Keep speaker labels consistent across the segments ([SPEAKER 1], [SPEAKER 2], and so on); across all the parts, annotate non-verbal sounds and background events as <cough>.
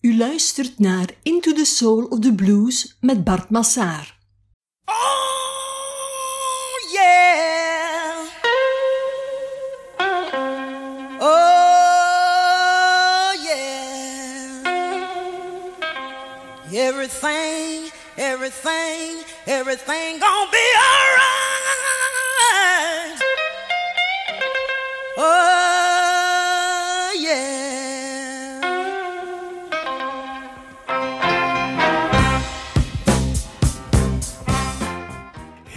[SPEAKER 1] U luistert naar Into the Soul of the Blues met Bart Massaar.
[SPEAKER 2] Oh, yeah. Oh, yeah. Everything, everything, everything gonna be alright. Oh,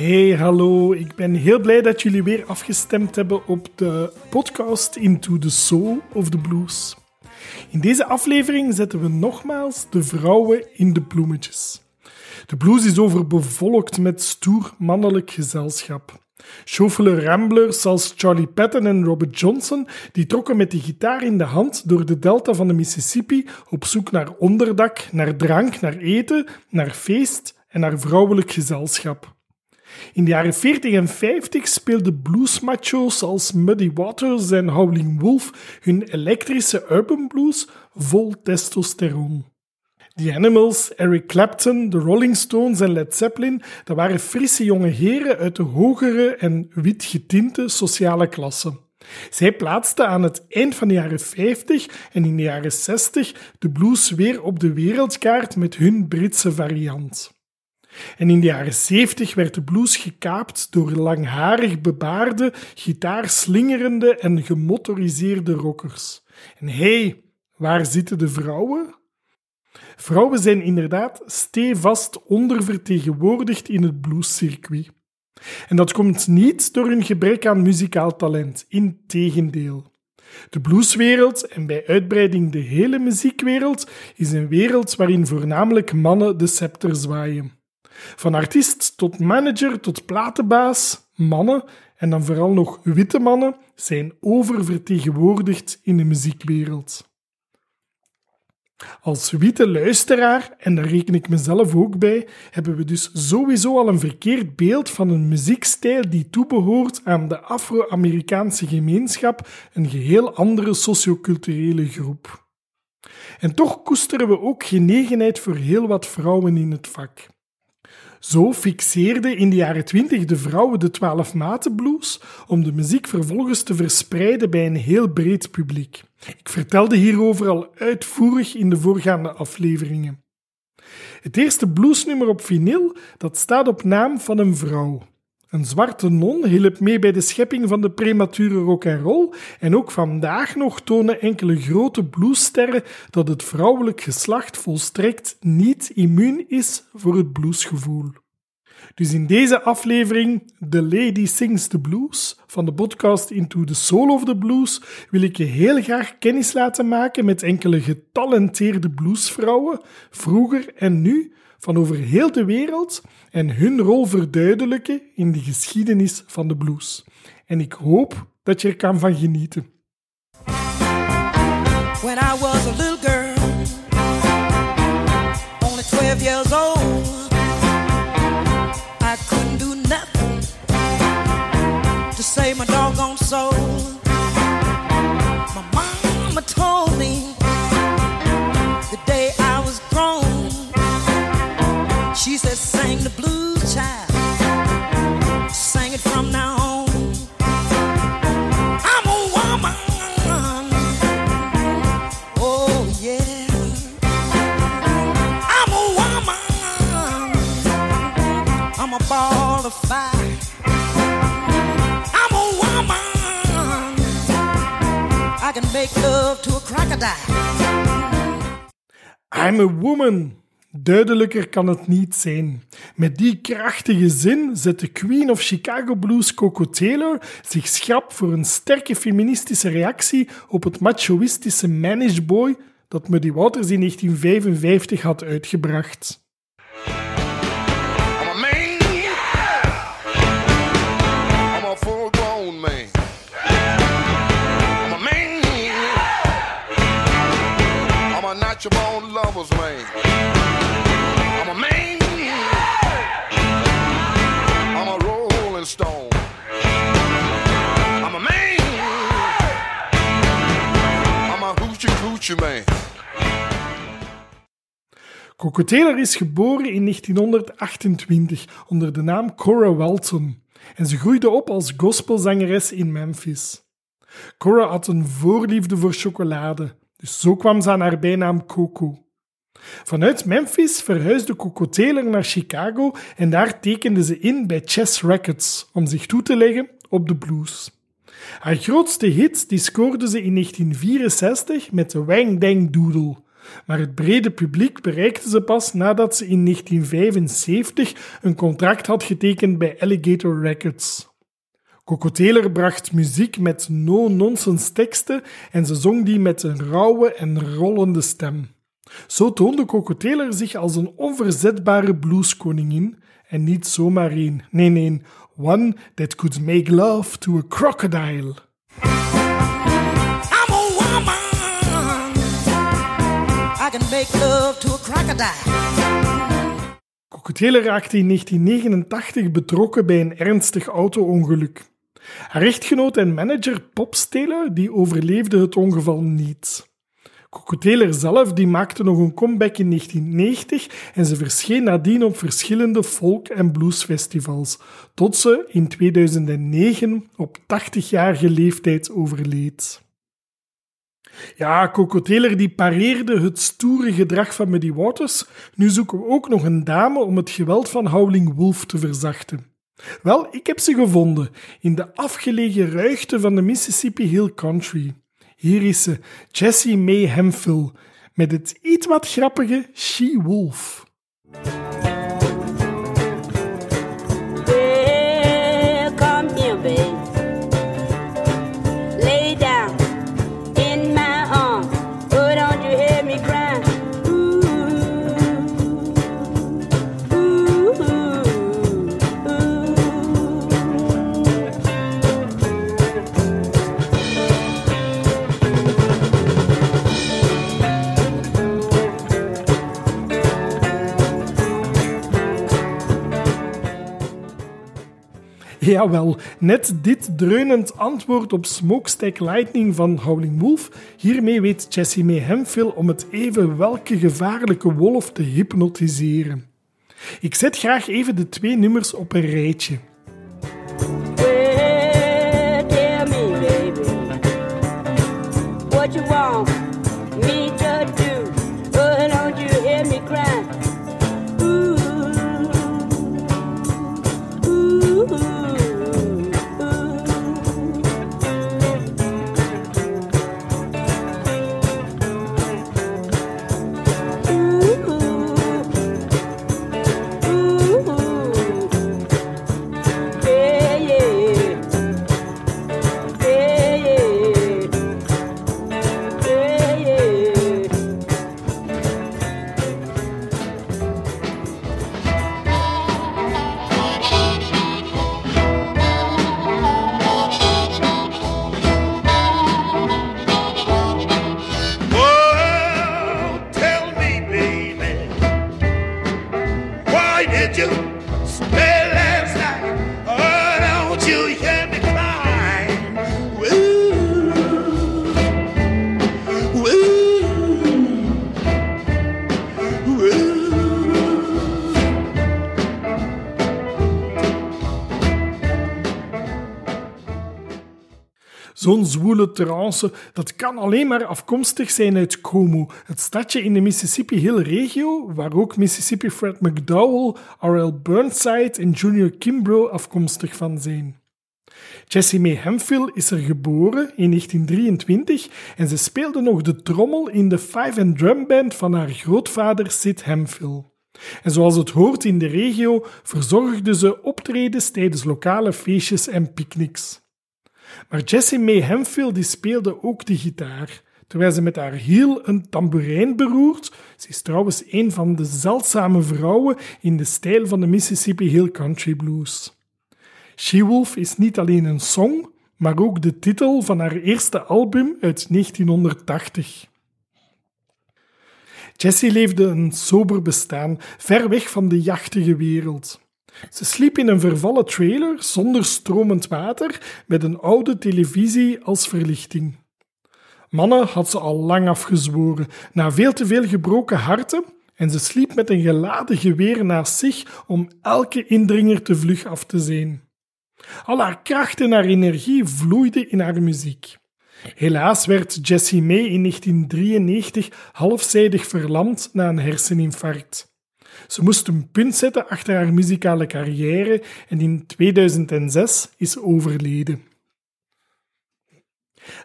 [SPEAKER 3] Hey, hallo. Ik ben heel blij dat jullie weer afgestemd hebben op de podcast Into the Soul of the Blues. In deze aflevering zetten we nogmaals de vrouwen in de bloemetjes. De blues is overbevolkt met stoer mannelijk gezelschap. Chauffele ramblers zoals Charlie Patton en Robert Johnson die trokken met de gitaar in de hand door de delta van de Mississippi op zoek naar onderdak, naar drank, naar eten, naar feest en naar vrouwelijk gezelschap. In de jaren 40 en 50 speelden bluesmacho's als Muddy Waters en Howling Wolf hun elektrische urban blues vol testosteron. The Animals, Eric Clapton, de Rolling Stones en Led Zeppelin, dat waren frisse jonge heren uit de hogere en wit getinte sociale klasse. Zij plaatsten aan het eind van de jaren 50 en in de jaren 60 de blues weer op de wereldkaart met hun Britse variant. En in de jaren 70 werd de blues gekaapt door langharig bebaarde, gitaarslingerende en gemotoriseerde rockers. En hé, hey, waar zitten de vrouwen? Vrouwen zijn inderdaad stevast ondervertegenwoordigd in het bluescircuit. En dat komt niet door hun gebrek aan muzikaal talent, integendeel. De blueswereld, en bij uitbreiding de hele muziekwereld, is een wereld waarin voornamelijk mannen de scepter zwaaien. Van artiest tot manager tot platenbaas, mannen, en dan vooral nog witte mannen, zijn oververtegenwoordigd in de muziekwereld. Als witte luisteraar, en daar reken ik mezelf ook bij, hebben we dus sowieso al een verkeerd beeld van een muziekstijl die toebehoort aan de Afro-Amerikaanse gemeenschap, een geheel andere socioculturele groep. En toch koesteren we ook genegenheid voor heel wat vrouwen in het vak. Zo fixeerden in de jaren twintig de vrouwen de twaalf maten blues om de muziek vervolgens te verspreiden bij een heel breed publiek. Ik vertelde hierover al uitvoerig in de voorgaande afleveringen. Het eerste bluesnummer op vinyl dat staat op naam van een vrouw. Een zwarte non hielp mee bij de schepping van de premature rock and roll en ook vandaag nog tonen enkele grote bluessterren dat het vrouwelijk geslacht volstrekt niet immuun is voor het bluesgevoel. Dus in deze aflevering The Lady Sings the Blues van de podcast Into the Soul of the Blues wil ik je heel graag kennis laten maken met enkele getalenteerde bluesvrouwen, vroeger en nu, van over heel de wereld en hun rol verduidelijken in de geschiedenis van de blues. En ik hoop dat je er kan van genieten.
[SPEAKER 2] When I was a little girl, only 12 years old, I couldn't do nothing to she said, Sing the blues, child. Sing it from now on. I'm a woman. Oh, yeah. I'm a woman. I'm a ball of fire. I'm a woman. I can make love to a crocodile.
[SPEAKER 3] I'm a woman. Duidelijker kan het niet zijn. Met die krachtige zin zet de Queen of Chicago Blues Coco Taylor zich schrap voor een sterke feministische reactie op het machoïstische Managed Boy dat Muddy Waters in 1955 had uitgebracht.
[SPEAKER 4] A man. Stone. I'm a man. I'm a man.
[SPEAKER 3] Coco Taylor is geboren in 1928 onder de naam Cora Walton en ze groeide op als gospelzangeres in Memphis. Cora had een voorliefde voor chocolade, dus zo kwam ze aan haar bijnaam Coco. Vanuit Memphis verhuisde Coco Taylor naar Chicago en daar tekende ze in bij Chess Records om zich toe te leggen op de blues. Haar grootste hit die scoorde ze in 1964 met de Wang Dang Doodle, maar het brede publiek bereikte ze pas nadat ze in 1975 een contract had getekend bij Alligator Records. Coco Taylor bracht muziek met no-nonsense teksten en ze zong die met een rauwe en rollende stem. Zo toonde Coco Taylor zich als een onverzetbare blueskoningin en niet zomaar een. Nee, nee, one that could make love to a crocodile.
[SPEAKER 2] I'm a woman. I can make love to a crocodile.
[SPEAKER 3] Coco Taylor raakte in 1989 betrokken bij een ernstig auto-ongeluk. Haar echtgenoot en manager Pop Taylor die overleefde het ongeval niet. Coco Taylor zelf die maakte nog een comeback in 1990 en ze verscheen nadien op verschillende folk- en bluesfestivals, tot ze in 2009 op 80-jarige leeftijd overleed. Ja, Coco Taylor die pareerde het stoere gedrag van Muddy Waters. Nu zoeken we ook nog een dame om het geweld van Howling Wolf te verzachten. Wel, ik heb ze gevonden in de afgelegen ruigte van de Mississippi Hill Country. Hier is ze, Jessie May Hemphill, met het iets wat grappige She Jawel, net dit dreunend antwoord op Smokestack Lightning van Howling Wolf. Hiermee weet May Hemphill om het even welke gevaarlijke wolf te hypnotiseren. Ik zet graag even de twee nummers op een rijtje. Zo'n zwoele trance, dat kan alleen maar afkomstig zijn uit Como, het stadje in de Mississippi Hill regio, waar ook Mississippi Fred McDowell, R.L. Burnside en Junior Kimbrough afkomstig van zijn. Jessie May Hemphill is er geboren in 1923 en ze speelde nog de trommel in de five and drum band van haar grootvader Sid Hemphill. En zoals het hoort in de regio, verzorgde ze optredens tijdens lokale feestjes en picknicks. Maar Jessie May Hemphill die speelde ook de gitaar, terwijl ze met haar hiel een tamboerijn beroert. Ze is trouwens een van de zeldzame vrouwen in de stijl van de Mississippi Hill Country Blues. She-Wolf is niet alleen een song, maar ook de titel van haar eerste album uit 1980. Jessie leefde een sober bestaan, ver weg van de jachtige wereld. Ze sliep in een vervallen trailer zonder stromend water met een oude televisie als verlichting. Mannen had ze al lang afgezworen, na veel te veel gebroken harten en ze sliep met een geladen geweer naast zich om elke indringer te vlug af te zien. Al haar kracht en haar energie vloeiden in haar muziek. Helaas werd Jessie May in 1993 halfzijdig verlamd na een herseninfarct. Ze moest een punt zetten achter haar muzikale carrière en in 2006 is overleden.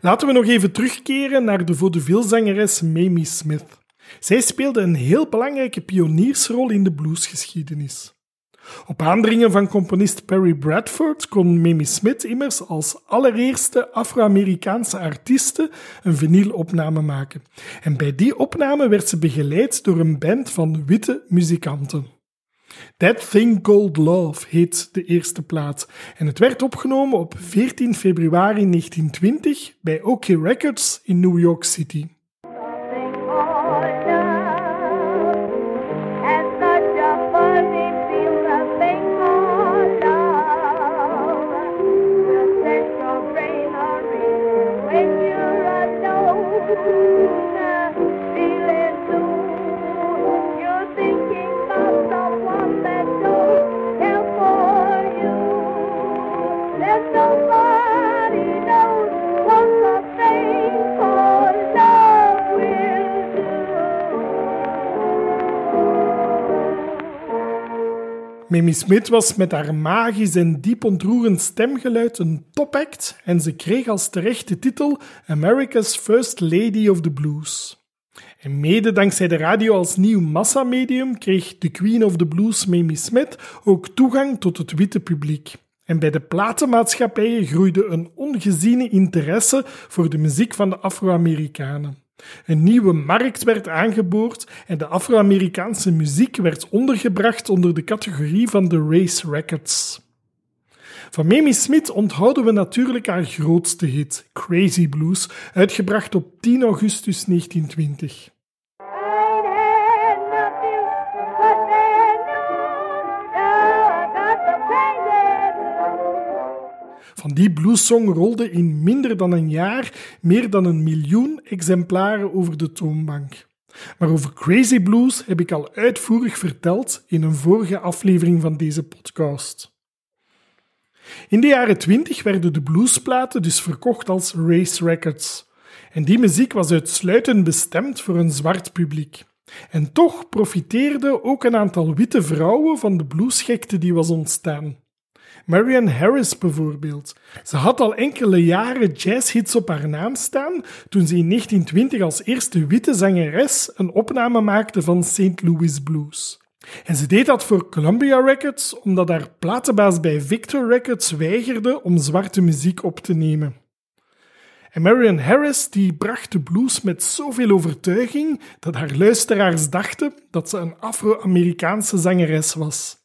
[SPEAKER 3] Laten we nog even terugkeren naar de vaudeville-zangeres Mamie Smith. Zij speelde een heel belangrijke pioniersrol in de bluesgeschiedenis. Op aandringen van componist Perry Bradford kon Mamie Smith immers als allereerste Afro-Amerikaanse artieste een vinylopname maken. En bij die opname werd ze begeleid door een band van witte muzikanten. That Thing Called Love heet de eerste plaat en het werd opgenomen op 14 februari 1920 bij OK Records in New York City. Mamie Smith was met haar magisch en diep ontroerend stemgeluid een topact en ze kreeg als terechte titel America's First Lady of the Blues. En mede dankzij de radio als nieuw massamedium kreeg de Queen of the Blues Mamie Smith ook toegang tot het witte publiek. En bij de platenmaatschappijen groeide een ongeziene interesse voor de muziek van de Afro-Amerikanen. Een nieuwe markt werd aangeboord en de Afro-Amerikaanse muziek werd ondergebracht onder de categorie van de race records. Van Mamie Smith onthouden we natuurlijk haar grootste hit, Crazy Blues, uitgebracht op 10 augustus 1920. Van die bluessong rolde in minder dan een jaar meer dan een miljoen exemplaren over de toonbank. Maar over Crazy Blues heb ik al uitvoerig verteld in een vorige aflevering van deze podcast. In de jaren 20 werden de bluesplaten dus verkocht als race records. En die muziek was uitsluitend bestemd voor een zwart publiek. En toch profiteerden ook een aantal witte vrouwen van de bluesgekte die was ontstaan. Marian Harris bijvoorbeeld. Ze had al enkele jaren jazzhits op haar naam staan toen ze in 1920 als eerste witte zangeres een opname maakte van St. Louis Blues. En ze deed dat voor Columbia Records omdat haar platenbaas bij Victor Records weigerde om zwarte muziek op te nemen. En Marian Harris die bracht de blues met zoveel overtuiging dat haar luisteraars dachten dat ze een Afro-Amerikaanse zangeres was.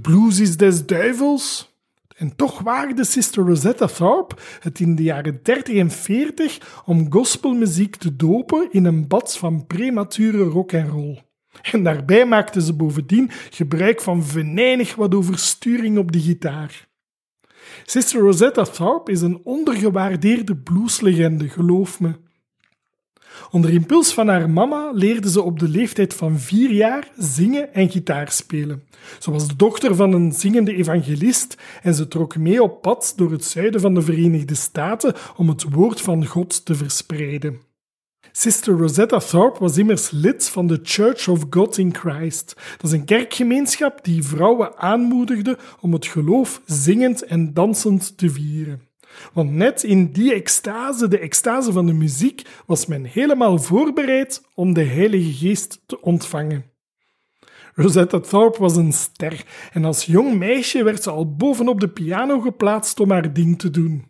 [SPEAKER 3] De blues is des duivels. En toch waagde Sister Rosetta Tharpe het in de jaren 30 en 40 om gospelmuziek te dopen in een bad van premature rock en roll. En daarbij maakte ze bovendien gebruik van venijnig wat oversturing op de gitaar. Sister Rosetta Tharpe is een ondergewaardeerde blueslegende, geloof me. Onder impuls van haar mama leerde ze op de leeftijd van vier jaar zingen en gitaar spelen. Ze was de dochter van een zingende evangelist en ze trok mee op pad door het zuiden van de Verenigde Staten om het woord van God te verspreiden. Sister Rosetta Tharpe was immers lid van de Church of God in Christ. Dat is een kerkgemeenschap die vrouwen aanmoedigde om het geloof zingend en dansend te vieren. Want net in die extase, de extase van de muziek, was men helemaal voorbereid om de Heilige Geest te ontvangen. Rosetta Thorpe was een ster en als jong meisje werd ze al bovenop de piano geplaatst om haar ding te doen.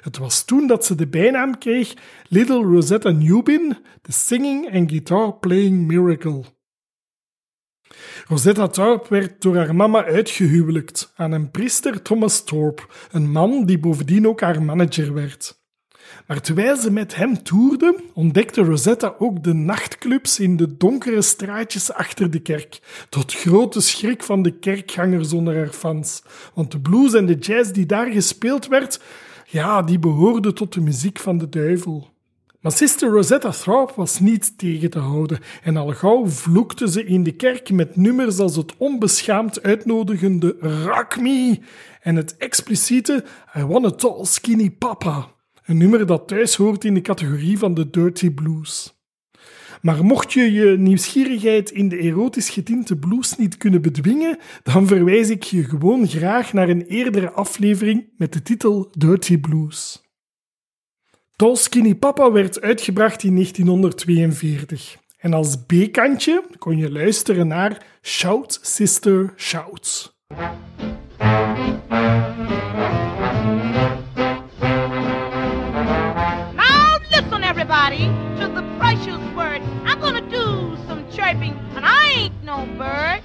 [SPEAKER 3] Het was toen dat ze de bijnaam kreeg Little Rosetta Newbin, the Singing and Guitar Playing Miracle. Rosetta Thorpe werd door haar mama uitgehuwelijkt aan een priester Thomas Thorpe, een man die bovendien ook haar manager werd. Maar terwijl ze met hem toerde, ontdekte Rosetta ook de nachtclubs in de donkere straatjes achter de kerk, tot grote schrik van de kerkgangers onder haar fans. Want de blues en de jazz die daar gespeeld werd, ja, die behoorden tot de muziek van de duivel. Maar sister Rosetta Thorpe was niet tegen te houden en al gauw vloekte ze in de kerk met nummers als het onbeschaamd uitnodigende Rock Me en het expliciete I Want a Tall Skinny Papa. Een nummer dat thuis hoort in de categorie van de dirty blues. Maar mocht je je nieuwsgierigheid in de erotisch getinte blues niet kunnen bedwingen, dan verwijs ik je gewoon graag naar een eerdere aflevering met de titel Dirty Blues. Tall Skinny Papa werd uitgebracht in 1942. En als B-kantje kon je luisteren naar Shout Sister Shout.
[SPEAKER 5] Now listen, everybody, to the precious word. I'm gonna do some chirping, and I ain't no bird.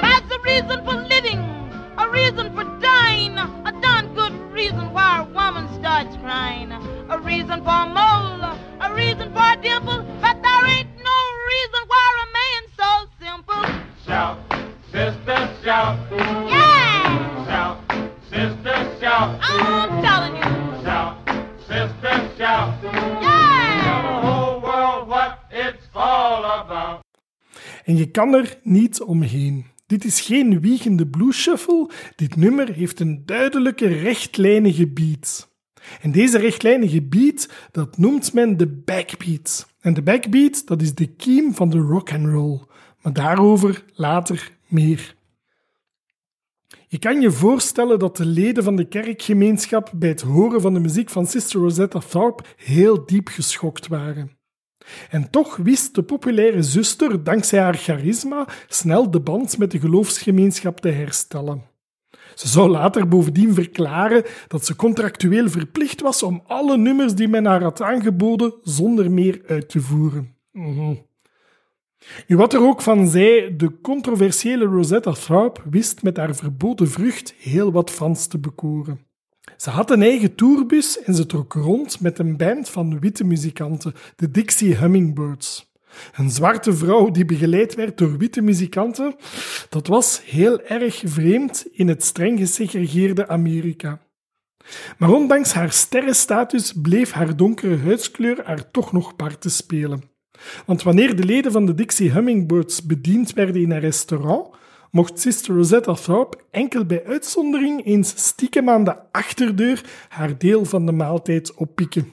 [SPEAKER 5] That's a reason for living, a reason for reason why a woman starts crying, a reason for a mole, a reason for a dimple, but there ain't no reason why a man so simple.
[SPEAKER 6] Shout, sister, shout.
[SPEAKER 5] Yeah,
[SPEAKER 6] Shout, sister, shout.
[SPEAKER 5] I'm telling you.
[SPEAKER 6] Shout, sister, shout.
[SPEAKER 5] Yeah.
[SPEAKER 6] Tell the whole world what it's all about.
[SPEAKER 3] En je kan er niet omheen. Dit is geen wiegende blues shuffle. Dit nummer heeft een duidelijke rechtlijnige beat. En deze rechtlijnige beat, dat noemt men de backbeat. En de backbeat, dat is de kiem van de rock and roll. Maar daarover later meer. Je kan je voorstellen dat de leden van de kerkgemeenschap bij het horen van de muziek van Sister Rosetta Tharpe heel diep geschokt waren. En toch wist de populaire zuster, dankzij haar charisma, snel de band met de geloofsgemeenschap te herstellen. Ze zou later bovendien verklaren dat ze contractueel verplicht was om alle nummers die men haar had aangeboden zonder meer uit te voeren. Nu, wat er ook van zij, de controversiële Rosetta Tharpe wist met haar verboden vrucht heel wat fans te bekoren. Ze had een eigen tourbus en ze trok rond met een band van witte muzikanten, de Dixie Hummingbirds. Een zwarte vrouw die begeleid werd door witte muzikanten, dat was heel erg vreemd in het streng gesegregeerde Amerika. Maar ondanks haar sterrenstatus bleef haar donkere huidskleur haar toch nog parten spelen. Want wanneer de leden van de Dixie Hummingbirds bediend werden in een restaurant, mocht Sister Rosetta Tharpe enkel bij uitzondering eens stiekem aan de achterdeur haar deel van de maaltijd oppikken.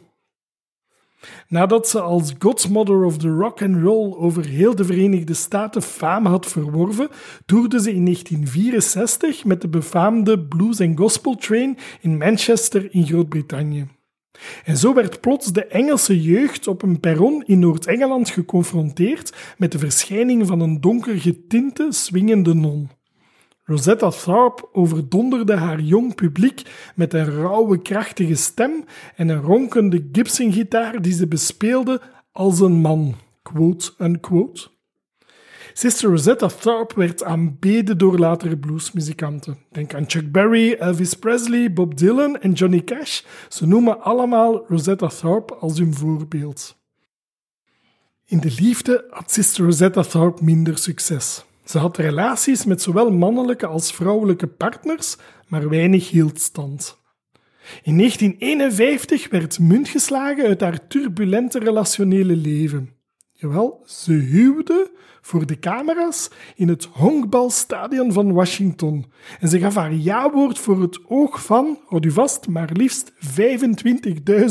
[SPEAKER 3] Nadat ze als Godmother of the Rock and Roll over heel de Verenigde Staten faam had verworven, toerde ze in 1964 met de befaamde Blues and Gospel Train in Manchester in Groot-Brittannië. En zo werd plots de Engelse jeugd op een perron in Noord-Engeland geconfronteerd met de verschijning van een donker getinte, swingende non. Rosetta Tharpe overdonderde haar jong publiek met een rauwe, krachtige stem en een ronkende Gibson-gitaar die ze bespeelde als een man. Quote. Sister Rosetta Tharpe werd aanbeden door latere bluesmuzikanten. Denk aan Chuck Berry, Elvis Presley, Bob Dylan en Johnny Cash. Ze noemen allemaal Rosetta Tharpe als hun voorbeeld. In de liefde had Sister Rosetta Tharpe minder succes. Ze had relaties met zowel mannelijke als vrouwelijke partners, maar weinig hield stand. In 1951 werd munt geslagen uit haar turbulente relationele leven. Jawel, ze huwde voor de camera's in het honkbalstadion van Washington. En ze gaf haar ja-woord voor het oog van, houd u vast, maar liefst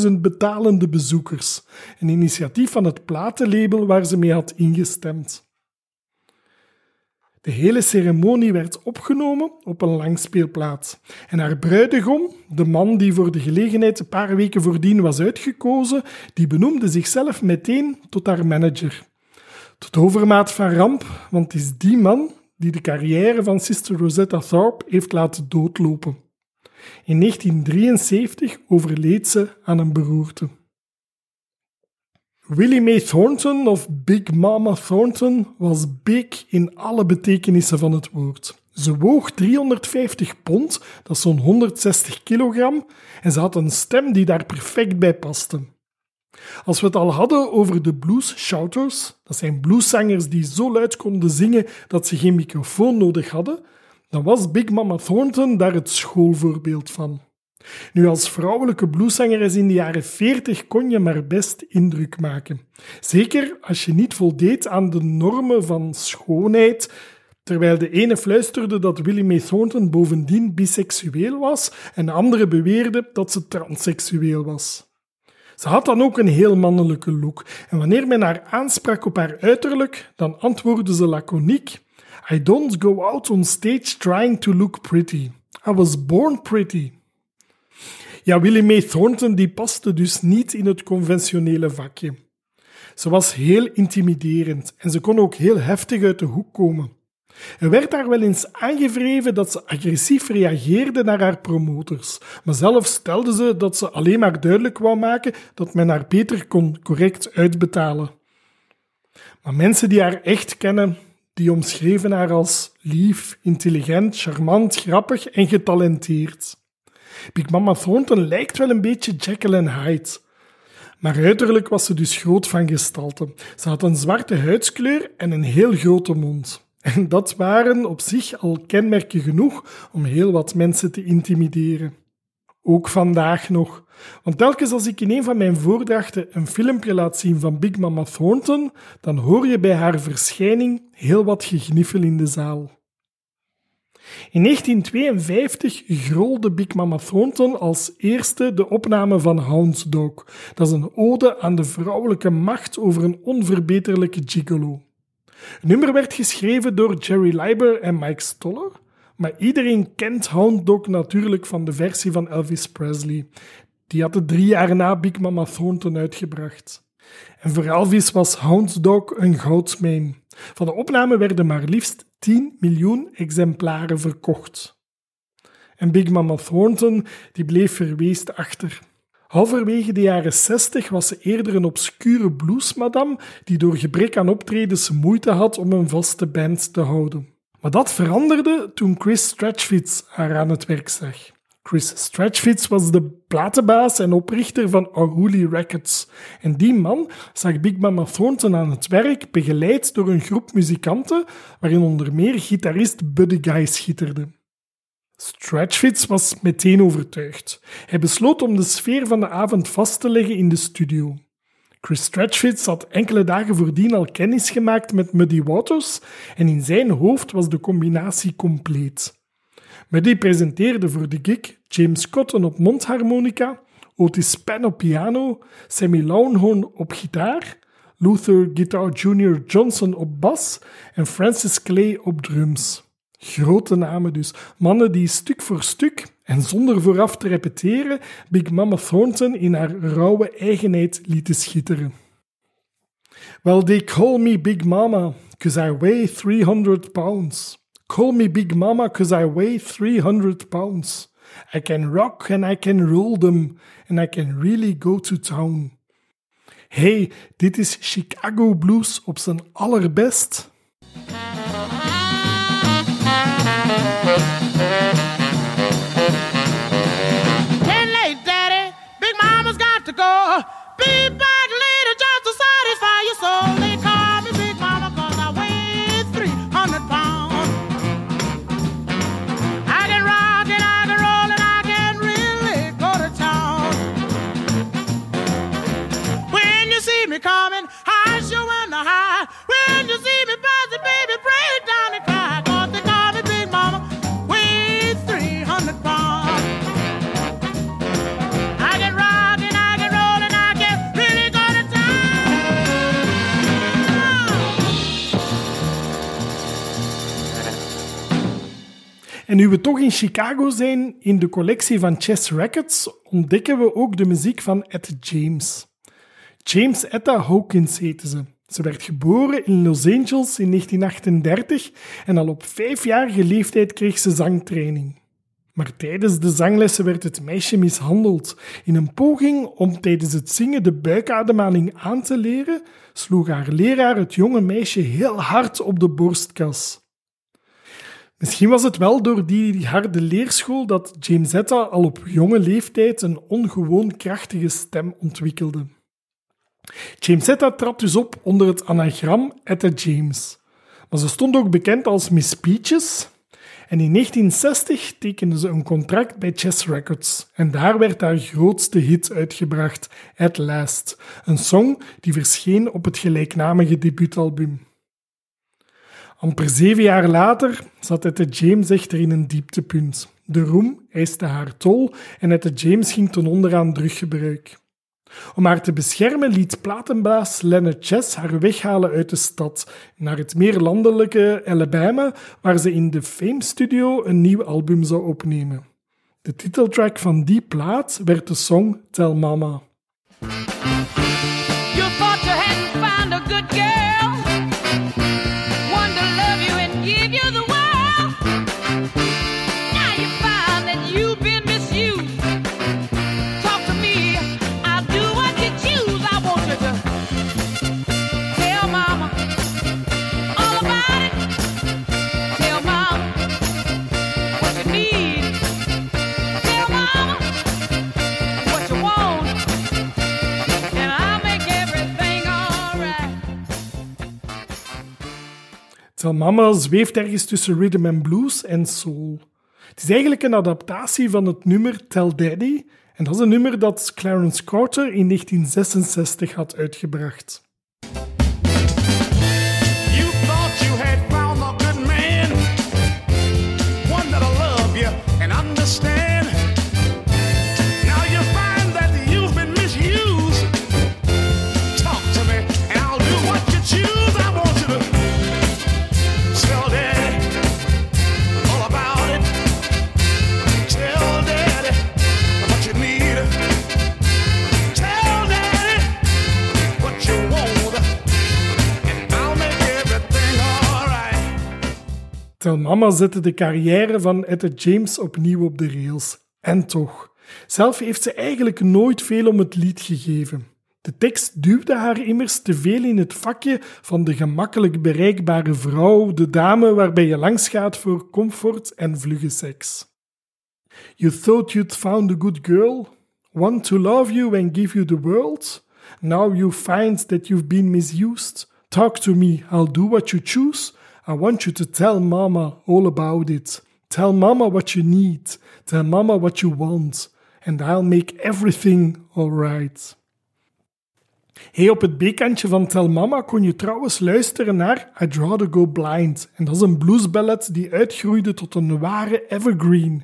[SPEAKER 3] 25.000 betalende bezoekers. Een initiatief van het platenlabel waar ze mee had ingestemd. De hele ceremonie werd opgenomen op een langspeelplaat. En haar bruidegom, de man die voor de gelegenheid een paar weken voordien was uitgekozen, die benoemde zichzelf meteen tot haar manager. Tot overmaat van ramp, want het is die man die de carrière van Sister Rosetta Tharpe heeft laten doodlopen. In 1973 overleed ze aan een beroerte. Willie Mae Thornton of Big Mama Thornton was big in alle betekenissen van het woord. Ze woog 350 pond, dat is zo'n 160 kilogram, en ze had een stem die daar perfect bij paste. Als we het al hadden over de blues shouters, dat zijn blueszangers die zo luid konden zingen dat ze geen microfoon nodig hadden, dan was Big Mama Thornton daar het schoolvoorbeeld van. Nu, als vrouwelijke blueszangeres in de jaren 40 kon je maar best indruk maken. Zeker als je niet voldeed aan de normen van schoonheid, terwijl de ene fluisterde dat Willie Mae Thornton bovendien biseksueel was en de andere beweerde dat ze transseksueel was. Ze had dan ook een heel mannelijke look en wanneer men haar aansprak op haar uiterlijk, dan antwoordde ze laconiek I don't go out on stage trying to look pretty. I was born pretty. Ja, Willie Mae Thornton die paste dus niet in het conventionele vakje. Ze was heel intimiderend en ze kon ook heel heftig uit de hoek komen. Er werd daar wel eens aangevreven dat ze agressief reageerde naar haar promotors, maar zelf stelde ze dat ze alleen maar duidelijk wou maken dat men haar beter kon correct uitbetalen. Maar mensen die haar echt kennen, die omschreven haar als lief, intelligent, charmant, grappig en getalenteerd. Big Mama Thornton lijkt wel een beetje Jekyll en Hyde. Maar uiterlijk was ze dus groot van gestalte. Ze had een zwarte huidskleur en een heel grote mond. En dat waren op zich al kenmerken genoeg om heel wat mensen te intimideren. Ook vandaag nog. Want telkens als ik in een van mijn voordrachten een filmpje laat zien van Big Mama Thornton, dan hoor je bij haar verschijning heel wat gegniffel in de zaal. In 1952 grolde Big Mama Thornton als eerste de opname van Hound's Dog. Dat is een ode aan de vrouwelijke macht over een onverbeterlijke gigolo. Het nummer werd geschreven door Jerry Leiber en Mike Stoller, maar iedereen kent Hound Dog natuurlijk van de versie van Elvis Presley. Die had het drie jaar na Big Mama Thornton uitgebracht. En voor Elvis was Hound Dog een goudsmijn. Van de opname werden maar liefst 10 miljoen exemplaren verkocht. En Big Mama Thornton die bleef verweest achter. Halverwege de jaren 60 was ze eerder een obscure bluesmadam die door gebrek aan optredens moeite had om een vaste band te houden. Maar dat veranderde toen Chris Stretchfitz haar aan het werk zag. Chris Stretchfitz was de platenbaas en oprichter van Unruly Records. En die man zag Big Mama Thornton aan het werk, begeleid door een groep muzikanten, waarin onder meer gitarist Buddy Guy schitterde. Stretchfitz was meteen overtuigd. Hij besloot om de sfeer van de avond vast te leggen in de studio. Chris Stretchfitz had enkele dagen voordien al kennis gemaakt met Muddy Waters en in zijn hoofd was de combinatie compleet. Muddy presenteerde voor de gig James Cotton op mondharmonica, Otis Penn op piano, Sammy Lownhorn op gitaar, Luther Guitar Jr. Johnson op bas en Francis Clay op drums. Grote namen dus. Mannen die stuk voor stuk en zonder vooraf te repeteren Big Mama Thornton in haar rauwe eigenheid lieten schitteren. Well, they call me Big Mama, cause I weigh 300 pounds. Call me Big Mama, cause I weigh 300 pounds. I can rock and I can roll them, and I can really go to town. Hey, dit is Chicago Blues op zijn allerbest.
[SPEAKER 5] Ten late, Daddy. Big Mama's got to go. Be
[SPEAKER 3] En nu we toch in Chicago zijn, in de collectie van Chess Records ontdekken we ook de muziek van Etta James. James Etta Hawkins heette ze. Ze werd geboren in Los Angeles in 1938 en al op vijfjarige leeftijd kreeg ze zangtraining. Maar tijdens de zanglessen werd het meisje mishandeld. In een poging om tijdens het zingen de buikademhaling aan te leren, sloeg haar leraar het jonge meisje heel hard op de borstkas. Misschien was het wel door die harde leerschool dat Jamesetta al op jonge leeftijd een ongewoon krachtige stem ontwikkelde. Jamesetta trad dus op onder het anagram Etta James. Maar ze stond ook bekend als Miss Peaches. En in 1960 tekende ze een contract bij Chess Records. En daar werd haar grootste hit uitgebracht, At Last. Een song die verscheen op het gelijknamige debuutalbum. Amper zeven jaar later zat Etta James echter in een dieptepunt. De roem eiste haar tol en Etta James ging ten onder aan druggebruik. Om haar te beschermen liet platenbaas Leonard Chess haar weghalen uit de stad naar het meer landelijke Alabama, waar ze in de Fame Studio een nieuw album zou opnemen. De titeltrack van die plaat werd de song Tell Mama.
[SPEAKER 5] You Tell Mama
[SPEAKER 3] zweeft ergens tussen rhythm and blues en soul. Het is eigenlijk een adaptatie van het nummer Tell Daddy, en dat is een nummer dat Clarence Carter in 1966 had uitgebracht.
[SPEAKER 6] Tell
[SPEAKER 3] Mama zette de carrière van Etta James opnieuw op de rails. En toch, zelf heeft ze eigenlijk nooit veel om het lied gegeven. De tekst duwde haar immers te veel in het vakje van de gemakkelijk bereikbare vrouw, de dame waarbij je langs gaat voor comfort en vlugge seks. You thought you'd found a good girl, one to love you and give you the world. Now you find that you've been misused. Talk to me, I'll do what you choose. I want you to tell mama all about it. Tell mama what you need. Tell mama what you want. And I'll make everything alright. Hey, op het B-kantje van Tell Mama kon je trouwens luisteren naar I'd Rather Go Blind. En dat is een bluesballad die uitgroeide tot een ware evergreen.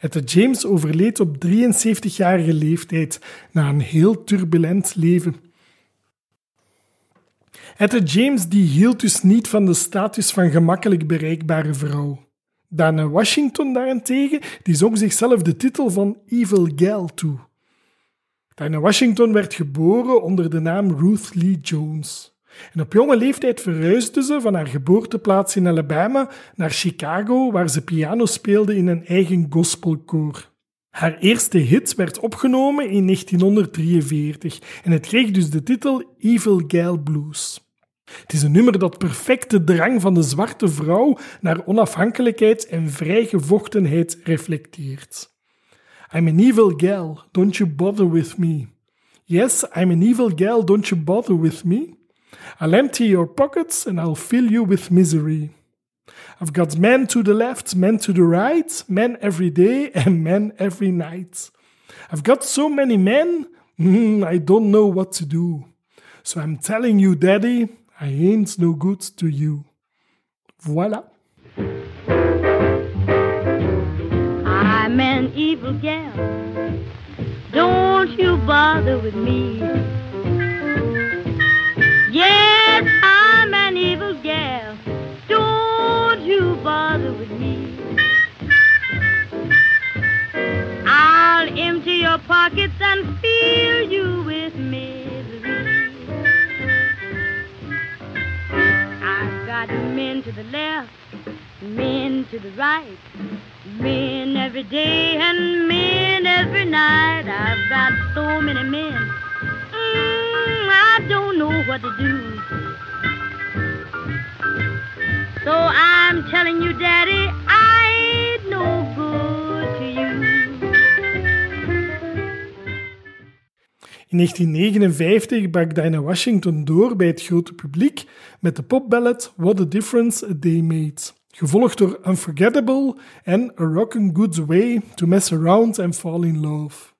[SPEAKER 3] Etta James overleed op 73-jarige leeftijd na een heel turbulent leven. Etta James die hield dus niet van de status van gemakkelijk bereikbare vrouw. Dana Washington daarentegen die zong zichzelf de titel van Evil Gal toe. Dinah Washington werd geboren onder de naam Ruth Lee Jones. En op jonge leeftijd verhuisde ze van haar geboorteplaats in Alabama naar Chicago, waar ze piano speelde in een eigen gospelkoor. Haar eerste hit werd opgenomen in 1943 en het kreeg dus de titel Evil Gal Blues. Het is een nummer dat perfect de drang van de zwarte vrouw naar onafhankelijkheid en vrijgevochtenheid reflecteert. I'm an evil gal, don't you bother with me. Yes, I'm an evil gal, don't you bother with me. I'll empty your pockets and I'll fill you with misery. I've got men to the left, men to the right, men every day and men every night. I've got so many men, mm, I don't know what to do. So I'm telling you, Daddy, I ain't no good to you. Voilà.
[SPEAKER 7] I'm an evil gal. Don't you bother with me. Yes, I'm an evil gal. You bother with me. I'll empty your pockets and fill you with misery. I've got men to the left, men to the right, men every day and men every night. I've got so many men, mm, I don't know what to do. So I'm telling you, Daddy, I ain't no good to you.
[SPEAKER 3] In 1959 brak Dinah Washington door bij het grote publiek met de popballad What a Difference a Day Made, gevolgd door Unforgettable en A Rockin' Good Way to Mess Around and Fall in Love.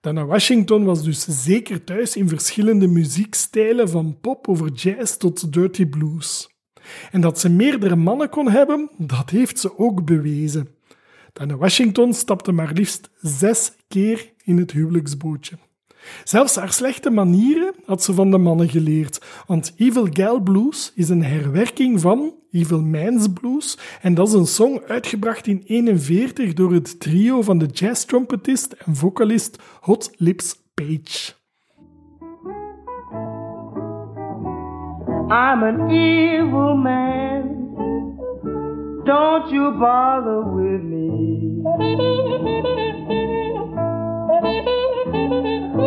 [SPEAKER 3] Dinah Washington was dus zeker thuis in verschillende muziekstijlen van pop over jazz tot dirty blues. En dat ze meerdere mannen kon hebben, dat heeft ze ook bewezen. Dinah Washington stapte maar liefst zes keer in het huwelijksbootje. Zelfs haar slechte manieren had ze van de mannen geleerd, want Evil Gal Blues is een herwerking van Evil Man's Blues en dat is een song uitgebracht in 1941 door het trio van de jazz-trompetist en vocalist Hot Lips Page.
[SPEAKER 8] I'm an evil man. Don't you bother with me.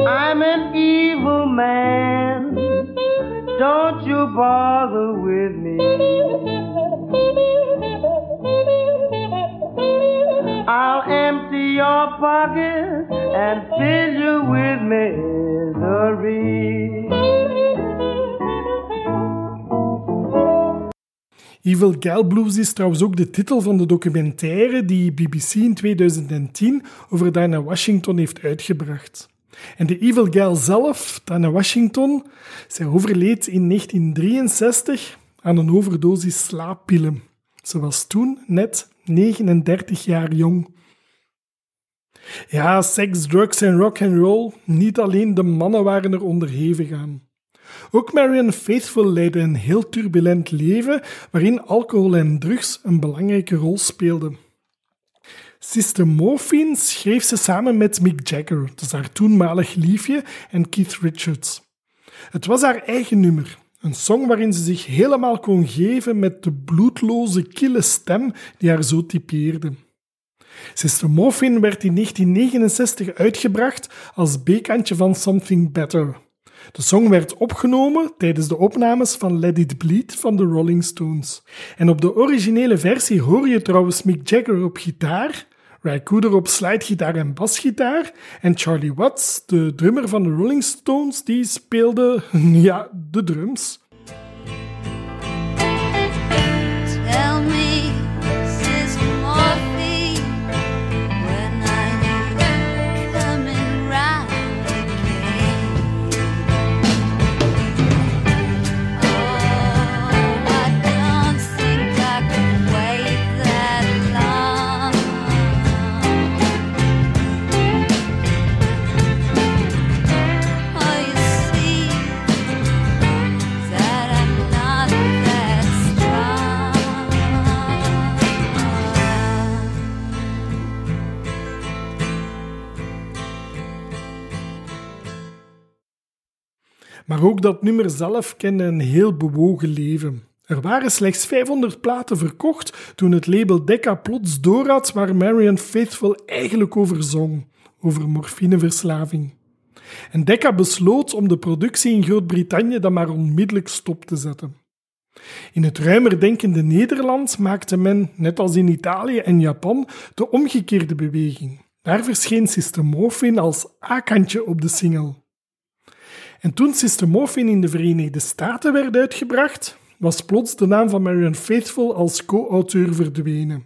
[SPEAKER 8] I'm an evil man. Don't you bother with me. I'll empty your pockets and fill you with misery.
[SPEAKER 3] Evil Gal Blues is trouwens ook de titel van de documentaire die BBC in 2010 over Dinah Washington heeft uitgebracht. En de Evil Gal zelf, Dinah Washington, zij overleed in 1963 aan een overdosis slaappillen. Ze was toen net 39 jaar jong. Ja, seks, drugs en rock and roll, niet alleen de mannen waren er onderhevig aan. Ook Marion Faithful leidde een heel turbulent leven waarin alcohol en drugs een belangrijke rol speelden. Sister Morphine schreef ze samen met Mick Jagger, dus haar toenmalig liefje, en Keith Richards. Het was haar eigen nummer, een song waarin ze zich helemaal kon geven met de bloedloze, kille stem die haar zo typeerde. Sister Morphine werd in 1969 uitgebracht als B-kantje van Something Better. De song werd opgenomen tijdens de opnames van Let It Bleed van de Rolling Stones. En op de originele versie hoor je trouwens Mick Jagger op gitaar, Ray Cooder op slidegitaar en basgitaar en Charlie Watts, de drummer van de Rolling Stones, die speelde <laughs> ja, de drums. Maar ook dat nummer zelf kende een heel bewogen leven. Er waren slechts 500 platen verkocht toen het label Decca plots doorhad waar Marion Faithful eigenlijk over zong, over morfineverslaving. En Decca besloot om de productie in Groot-Brittannië dan maar onmiddellijk stop te zetten. In het ruimer denkende Nederland maakte men, net als in Italië en Japan, de omgekeerde beweging. Daar verscheen Morphine als A-kantje op de single. En toen Sister Morphine in de Verenigde Staten werd uitgebracht, was plots de naam van Marion Faithful als co-auteur verdwenen.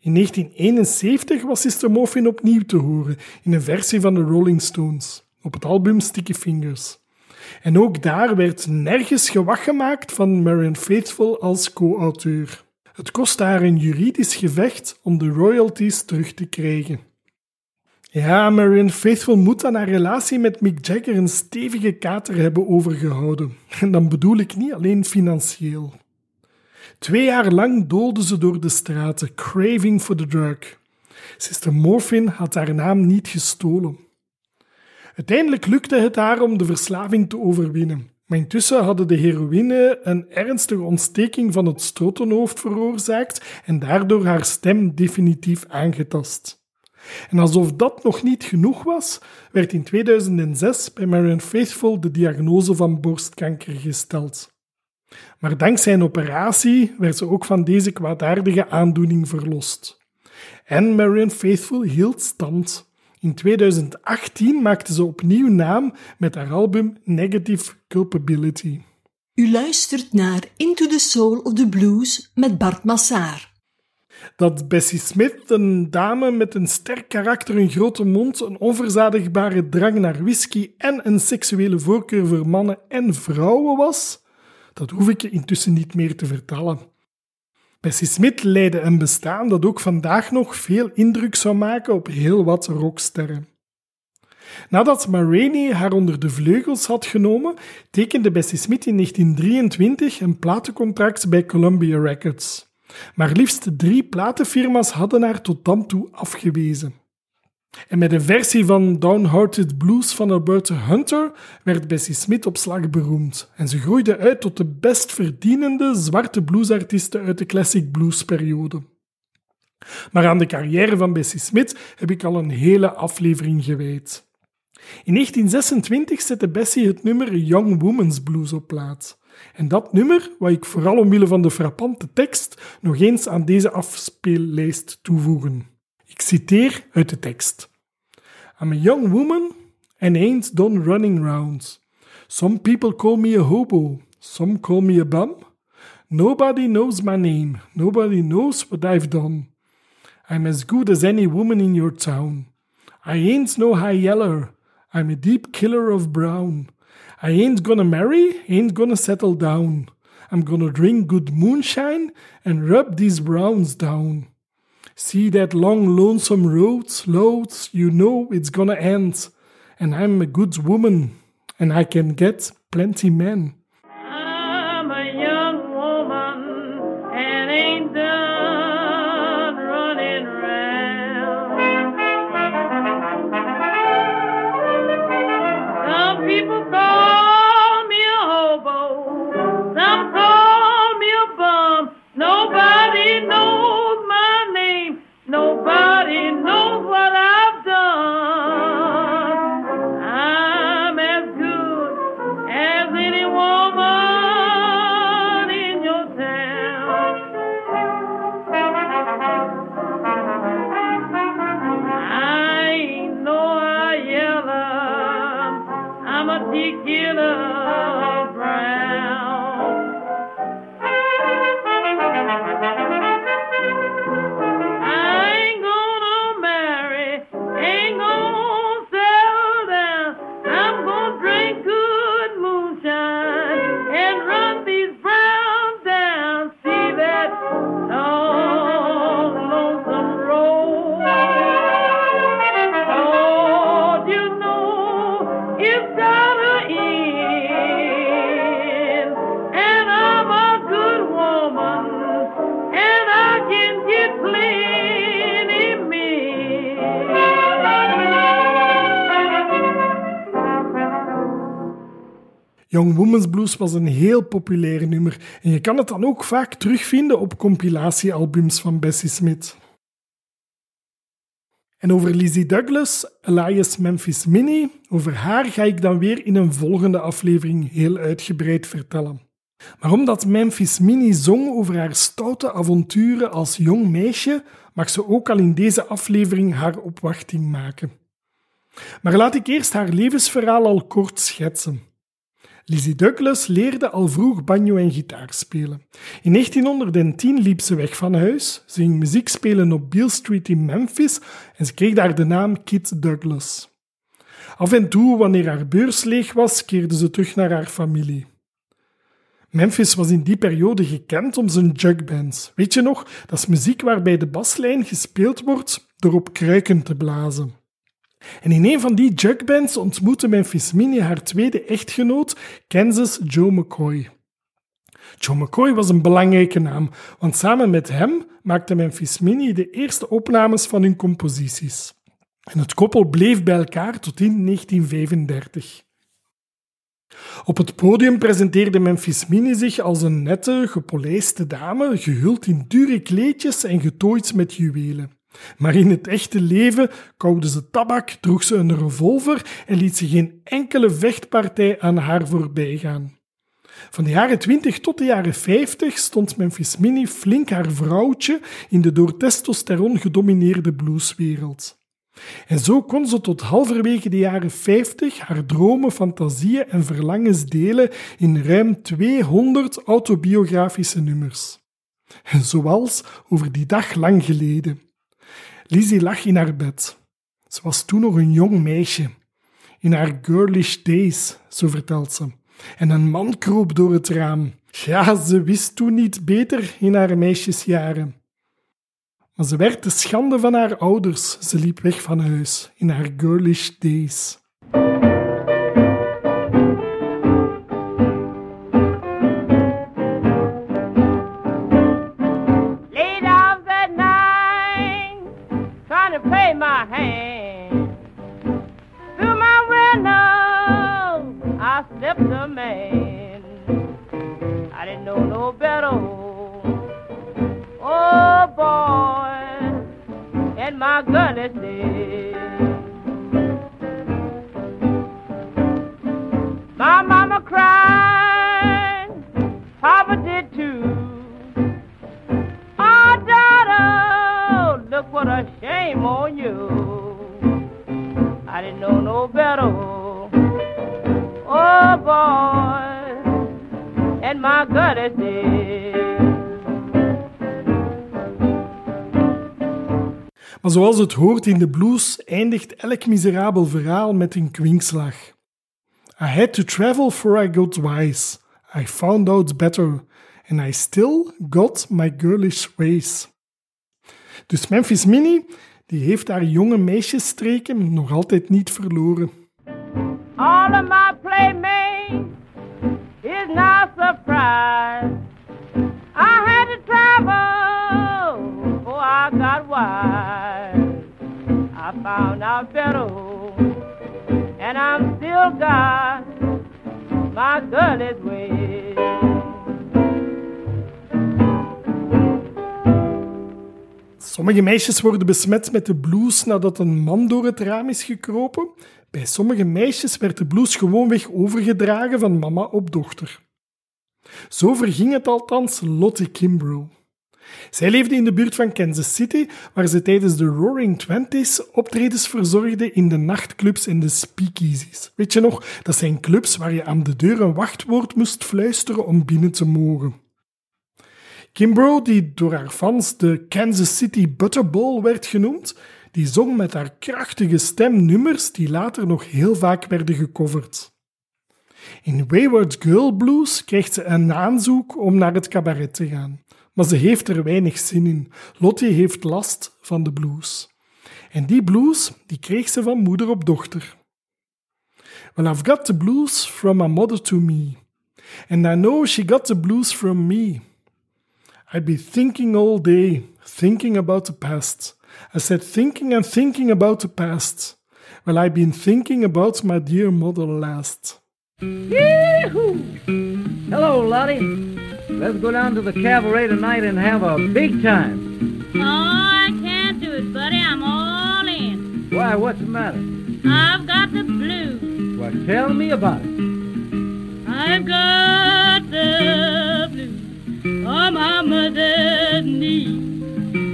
[SPEAKER 3] In 1971 was Sister Morphine opnieuw te horen in een versie van de Rolling Stones op het album Sticky Fingers. En ook daar werd nergens gewacht gemaakt van Marion Faithful als co-auteur. Het kostte haar een juridisch gevecht om de royalties terug te krijgen. Ja, Marion Faithful moet aan haar relatie met Mick Jagger een stevige kater hebben overgehouden. En dan bedoel ik niet alleen financieel. Twee jaar lang doolde ze door de straten, craving for the drug. Sister Morphine had haar naam niet gestolen. Uiteindelijk lukte het haar om de verslaving te overwinnen, Maar intussen hadden de heroïne een ernstige ontsteking van het stotenhoofd veroorzaakt en daardoor haar stem definitief aangetast. En alsof dat nog niet genoeg was, werd in 2006 bij Marion Faithfull de diagnose van borstkanker gesteld. Maar dankzij een operatie werd ze ook van deze kwaadaardige aandoening verlost. En Marion Faithfull hield stand. In 2018 maakte ze opnieuw naam met haar album Negative Culpability.
[SPEAKER 1] U luistert naar Into the Soul of the Blues met Bart Massaar.
[SPEAKER 3] Dat Bessie Smith een dame met een sterk karakter, een grote mond, een onverzadigbare drang naar whisky en een seksuele voorkeur voor mannen en vrouwen was, dat hoef ik je intussen niet meer te vertellen. Bessie Smith leidde een bestaan dat ook vandaag nog veel indruk zou maken op heel wat rocksterren. Nadat Ma Rainey haar onder de vleugels had genomen, tekende Bessie Smith in 1923 een platencontract bij Columbia Records. Maar liefst drie platenfirma's hadden haar tot dan toe afgewezen. En met een versie van Downhearted Blues van Alberta Hunter werd Bessie Smith op slag beroemd. En ze groeide uit tot de best verdienende zwarte bluesartiste uit de classic bluesperiode. Maar aan de carrière van Bessie Smith heb ik al een hele aflevering gewijd. In 1926 zette Bessie het nummer Young Woman's Blues op plaat. En dat nummer wou ik vooral omwille van de frappante tekst nog eens aan deze afspeellijst toevoegen. Ik citeer uit de tekst. I'm a young woman and ain't done running rounds. Some people call me a hobo, some call me a bum. Nobody knows my name, nobody knows what I've done. I'm as good as any woman in your town. I ain't no high yeller, I'm a deep killer of brown. I ain't gonna marry, ain't gonna settle down. I'm gonna drink good moonshine and rub these browns down. See that long lonesome road, loads, you know it's gonna end. And I'm a good woman, and I can get plenty men. Blues was een heel populair nummer en je kan het dan ook vaak terugvinden op compilatiealbums van Bessie Smith. En over Lizzie Douglas, Elias Memphis Minnie, over haar ga ik dan weer in een volgende aflevering heel uitgebreid vertellen. Maar omdat Memphis Minnie zong over haar stoute avonturen als jong meisje, mag ze ook al in deze aflevering haar opwachting maken. Maar laat ik eerst haar levensverhaal al kort schetsen. Lizzie Douglas leerde al vroeg banjo en gitaar spelen. In 1910 liep ze weg van huis, ze ging muziek spelen op Beale Street in Memphis en ze kreeg daar de naam Kit Douglas. Af en toe, wanneer haar beurs leeg was, keerde ze terug naar haar familie. Memphis was in die periode gekend om zijn jugbands. Weet je nog? Dat is muziek waarbij de baslijn gespeeld wordt door op kruiken te blazen. En in een van die jugbands ontmoette Memphis Minnie haar tweede echtgenoot, Kansas Joe McCoy. Joe McCoy was een belangrijke naam, want samen met hem maakte Memphis Minnie de eerste opnames van hun composities. En het koppel bleef bij elkaar tot in 1935. Op het podium presenteerde Memphis Minnie zich als een nette, gepolijste dame, gehuld in dure kleedjes en getooid met juwelen. Maar in het echte leven kauwde ze tabak, droeg ze een revolver en liet ze geen enkele vechtpartij aan haar voorbij gaan. Van de jaren 20 tot de jaren 50 stond Memphis Minnie flink haar vrouwtje in de door testosteron gedomineerde blueswereld. En zo kon ze tot halverwege de jaren 50 haar dromen, fantasieën en verlangens delen in ruim 200 autobiografische nummers. Zoals over die dag lang geleden. Lizzie lag in haar bed. Ze was toen nog een jong meisje. In haar girlish days, zo vertelt ze. En een man kroop door het raam. Ja, ze wist toen niet beter in haar meisjesjaren. Maar ze werd de schande van haar ouders. Ze liep weg van huis in haar girlish days.
[SPEAKER 5] My hand. Through my window, I slipped a man. I didn't know no better. Oh boy, and my goodness days. My
[SPEAKER 3] Maar zoals het hoort in de blues, eindigt elk miserabel verhaal met een kwinkslag. I had to travel for I got wise. I found out better. And I still got my girlish ways. Dus Memphis Minnie, die heeft haar jonge meisjesstreken nog altijd niet verloren.
[SPEAKER 5] All of my playmates is not surprised. I had to travel I got wise. I found out better, and I'm still got my.
[SPEAKER 3] Sommige meisjes worden besmet met de blues nadat een man door het raam is gekropen. Bij sommige meisjes werd de blues gewoonweg overgedragen van mama op dochter. Zo verging het althans Lottie Kimbrough. Zij leefde in de buurt van Kansas City, waar ze tijdens de Roaring Twenties optredens verzorgde in de nachtclubs en de speakeasies. Weet je nog, dat zijn clubs waar je aan de deur een wachtwoord moest fluisteren om binnen te mogen. Kimbrough, die door haar fans de Kansas City Butterball werd genoemd, die zong met haar krachtige stem nummers die later nog heel vaak werden gecoverd. In Wayward Girl Blues krijgt ze een aanzoek om naar het cabaret te gaan, maar ze heeft er weinig zin in. Lottie heeft last van de blues. En die blues die kreeg ze van moeder op dochter. Well, I've got the blues from my mother to me, and I know she got the blues from me. I'd be thinking all day, thinking about the past. I said thinking and thinking about the past. Well, I've been thinking about my dear mother last.
[SPEAKER 8] Yee-hoo! Hello, Lottie. Let's go down to the cabaret tonight and have a big time.
[SPEAKER 7] Oh, I can't do it, buddy. I'm all in.
[SPEAKER 8] Why, what's the matter?
[SPEAKER 7] I've got the blues.
[SPEAKER 8] Well, tell me about it.
[SPEAKER 7] I've got the blues on my mother's knee.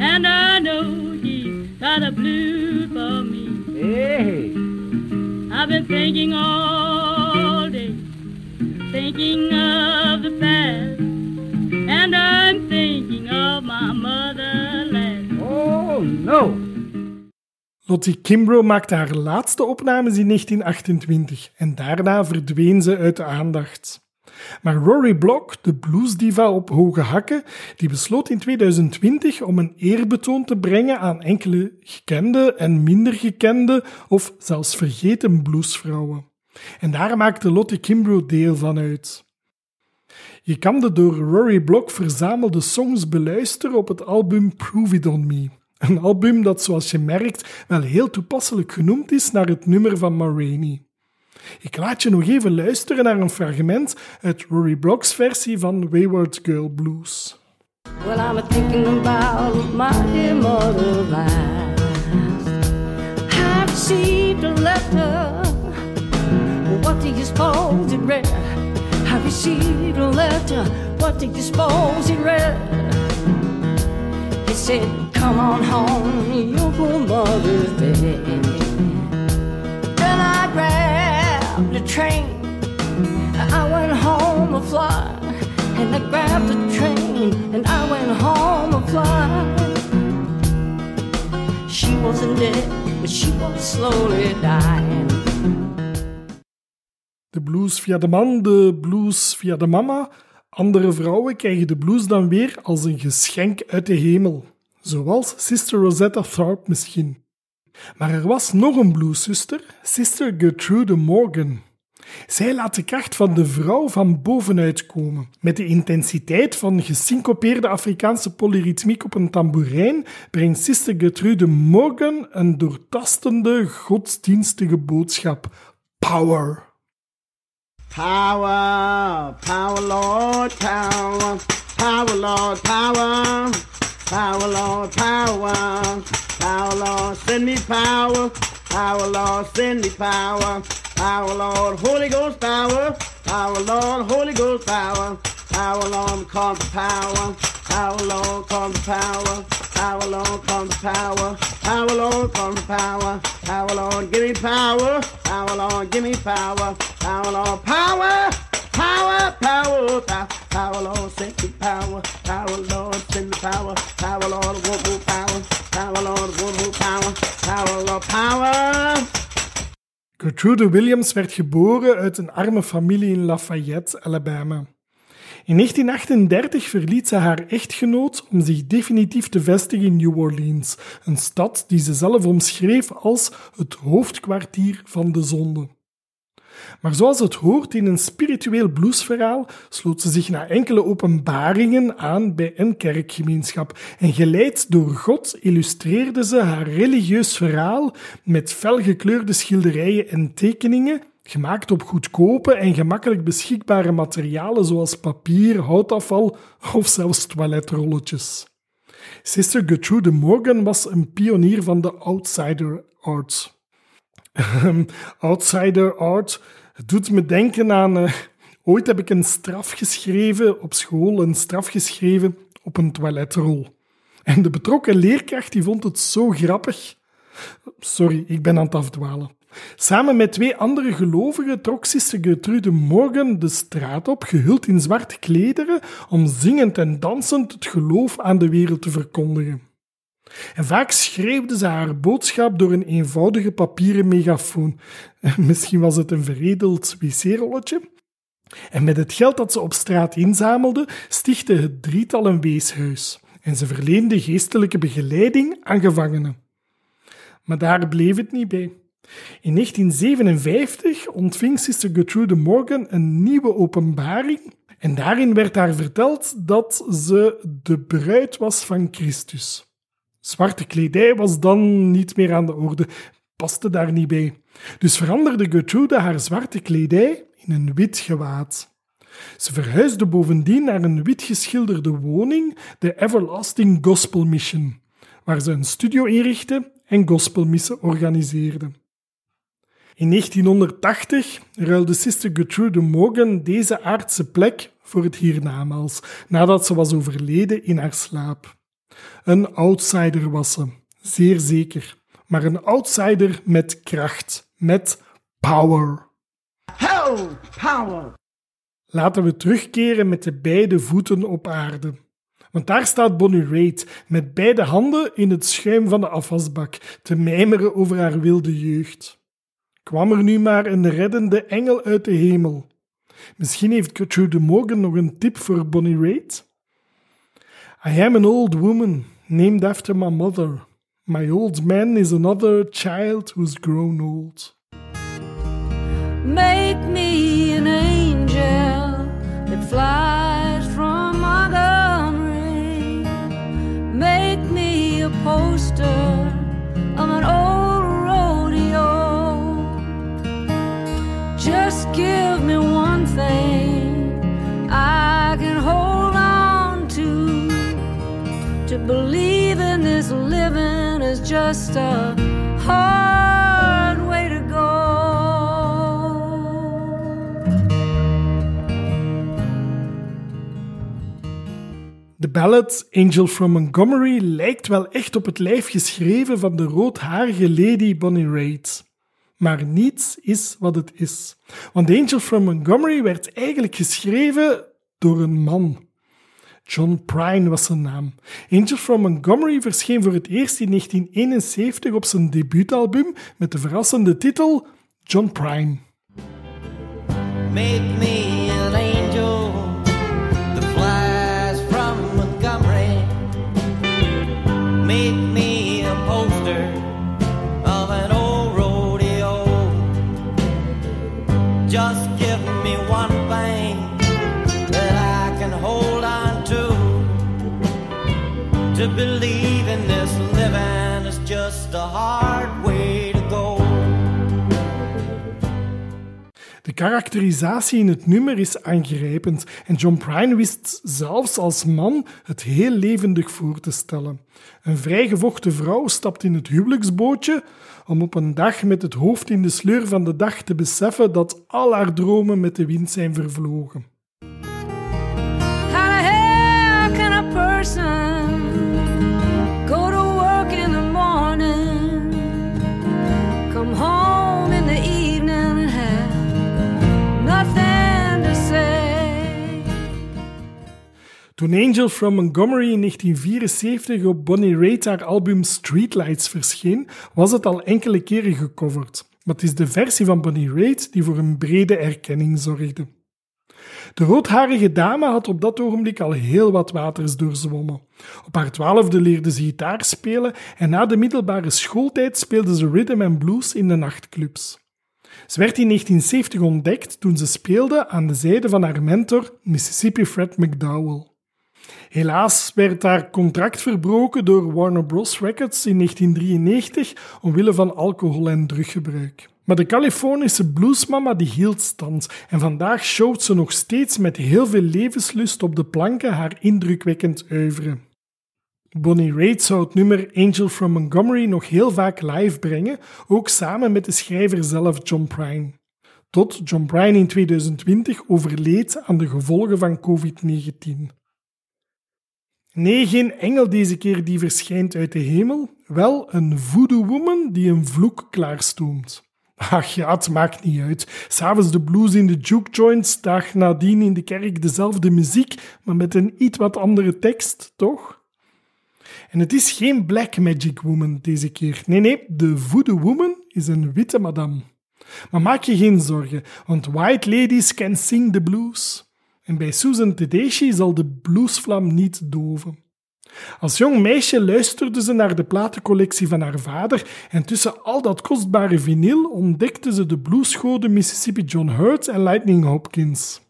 [SPEAKER 7] And I know she's got a blues for me.
[SPEAKER 8] Hey,
[SPEAKER 7] I've been thinking all
[SPEAKER 3] Lottie Kimbrough maakte haar laatste opnames in 1928 en daarna verdween ze uit de aandacht. Maar Rory Block, de bluesdiva op hoge hakken, die besloot in 2020 om een eerbetoon te brengen aan enkele gekende en minder gekende of zelfs vergeten bluesvrouwen. En daar maakte Lottie Kimbrough deel van uit. Je kan de door Rory Block verzamelde songs beluisteren op het album Prove It On Me. Een album dat, zoals je merkt, wel heel toepasselijk genoemd is naar het nummer van Ma. Ik laat je nog even luisteren naar een fragment uit Rory Block's versie van Wayward Girl Blues.
[SPEAKER 9] Well, I'm thinking about my mother last. I received a letter. What do you suppose it read? I received a letter. What do you suppose it read? Said, Come on home, your poor mother's dead. Then I grabbed the train. I went home a fly. And I grabbed the train and I went home a fly. She wasn't dead, but she was slowly dying.
[SPEAKER 3] De blues via de man, de blues via de mama. Andere vrouwen krijgen de blues dan weer als een geschenk uit de hemel. Zoals Sister Rosetta Tharpe misschien. Maar er was nog een blueszuster, Sister Gertrude Morgan. Zij laat de kracht van de vrouw van bovenuit komen. Met de intensiteit van gesyncopeerde Afrikaanse polyritmiek op een tamboerijn brengt Sister Gertrude Morgan een doortastende godsdienstige boodschap. Power.
[SPEAKER 10] Power, power, Lord, power, power, Lord, power, power, Lord, power, power, Lord, send me power, power, Lord, send me power, power, Lord, Holy Ghost power, power, Lord, Holy Ghost power, power, Lord, come to power, power, Lord, come to power, power, Lord, come to power, power, Lord, come to power, power, Lord, give me power, power, Lord, give me power, power, Lord, power, power, power, power, power, Lord, send me power, power, Lord, send me power, power, Lord, more power, power, Lord, more power, power, power.
[SPEAKER 3] Gertrude Williams werd geboren uit een arme familie in Lafayette, Alabama. In 1938 verliet ze haar echtgenoot om zich definitief te vestigen in New Orleans, een stad die ze zelf omschreef als het hoofdkwartier van de zonde. Maar zoals het hoort in een spiritueel bluesverhaal, sloot ze zich na enkele openbaringen aan bij een kerkgemeenschap. En geleid door God illustreerde ze haar religieus verhaal met felgekleurde schilderijen en tekeningen, gemaakt op goedkope en gemakkelijk beschikbare materialen zoals papier, houtafval of zelfs toiletrolletjes. Sister Gertrude Morgan was een pionier van de outsider art. outsider art het doet me denken aan. eh, ooit heb ik een straf geschreven op school, een straf geschreven op een toiletrol. En de betrokken leerkracht die vond het zo grappig. Sorry, ik ben aan het afdwalen. Samen met twee andere gelovigen trok zuster Gertrude Morgan de straat op, gehuld in zwarte klederen, om zingend en dansend het geloof aan de wereld te verkondigen. En vaak schreeuwde ze haar boodschap door een eenvoudige papieren megafoon. Misschien was het een veredeld wc-rolletje. En met het geld dat ze op straat inzamelde, stichtte het drietal een weeshuis. En ze verleende geestelijke begeleiding aan gevangenen. Maar daar bleef het niet bij. In 1957 ontving Sister Gertrude Morgan een nieuwe openbaring en daarin werd haar verteld dat ze de bruid was van Christus. Zwarte kledij was dan niet meer aan de orde, paste daar niet bij. Dus veranderde Gertrude haar zwarte kledij in een wit gewaad. Ze verhuisde bovendien naar een wit geschilderde woning, de Everlasting Gospel Mission, waar ze een studio inrichtte en gospelmissen organiseerde. In 1980 ruilde Sister Gertrude Morgan deze aardse plek voor het hiernamaals, nadat ze was overleden in haar slaap. Een outsider was ze, zeer zeker, maar een outsider met kracht, met power.
[SPEAKER 10] Ho, power.
[SPEAKER 3] Laten we terugkeren met de beide voeten op aarde. Want daar staat Bonnie Raitt met beide handen in het schuim van de afwasbak te mijmeren over haar wilde jeugd. Kwam er nu maar een reddende engel uit de hemel? Misschien heeft Gertrude Morgan nog een tip voor Bonnie Raitt? I am an old woman, named after my mother. My old man is another child who's grown old.
[SPEAKER 9] Make me just a hard way to go.
[SPEAKER 3] De ballad Angel from Montgomery lijkt wel echt op het lijf geschreven van de roodharige Lady Bonnie Raitt. Maar niets is wat het is. Want Angel from Montgomery werd eigenlijk geschreven door een man. John Prine was zijn naam. Angel from Montgomery verscheen voor het eerst in 1971 op zijn debuutalbum met de verrassende titel John Prine.
[SPEAKER 11] Make me an angel that flies from Montgomery. Make To believe in this living is just a hard way to go.
[SPEAKER 3] De karakterisatie in het nummer is aangrijpend en John Prine wist zelfs als man het heel levendig voor te stellen. Een vrijgevochten vrouw stapt in het huwelijksbootje om op een dag met het hoofd in de sleur van de dag te beseffen dat al haar dromen met de wind zijn vervlogen. Toen Angel from Montgomery in 1974 op Bonnie Raitt haar album Streetlights verscheen, was het al enkele keren gecoverd. Maar het is de versie van Bonnie Raitt die voor een brede erkenning zorgde. De roodharige dame had op dat ogenblik al heel wat waters doorzwommen. Op haar twaalfde leerde ze gitaar spelen en na de middelbare schooltijd speelde ze rhythm and blues in de nachtclubs. Ze werd in 1970 ontdekt toen ze speelde aan de zijde van haar mentor Mississippi Fred McDowell. Helaas werd haar contract verbroken door Warner Bros. Records in 1993 omwille van alcohol- en druggebruik. Maar de Californische bluesmama die hield stand en vandaag showt ze nog steeds met heel veel levenslust op de planken haar indrukwekkend oeuvre. Bonnie Raitt zou het nummer Angel from Montgomery nog heel vaak live brengen, ook samen met de schrijver zelf John Prine. Tot John Prine in 2020 overleed aan de gevolgen van COVID-19. Nee, geen engel deze keer die verschijnt uit de hemel, wel een voodoo woman die een vloek klaarstoomt. Ach ja, het maakt niet uit. S'avonds de blues in de juke joints, dag nadien in de kerk dezelfde muziek, maar met een iets wat andere tekst, toch? En het is geen Black Magic Woman deze keer. Nee, nee, de Voodoo Woman is een witte madame. Maar maak je geen zorgen, want white ladies can sing the blues. En bij Susan Tedeschi zal de bluesvlam niet doven. Als jong meisje luisterde ze naar de platencollectie van haar vader en tussen al dat kostbare vinyl ontdekte ze de bluesgoden Mississippi John Hurt en Lightning Hopkins.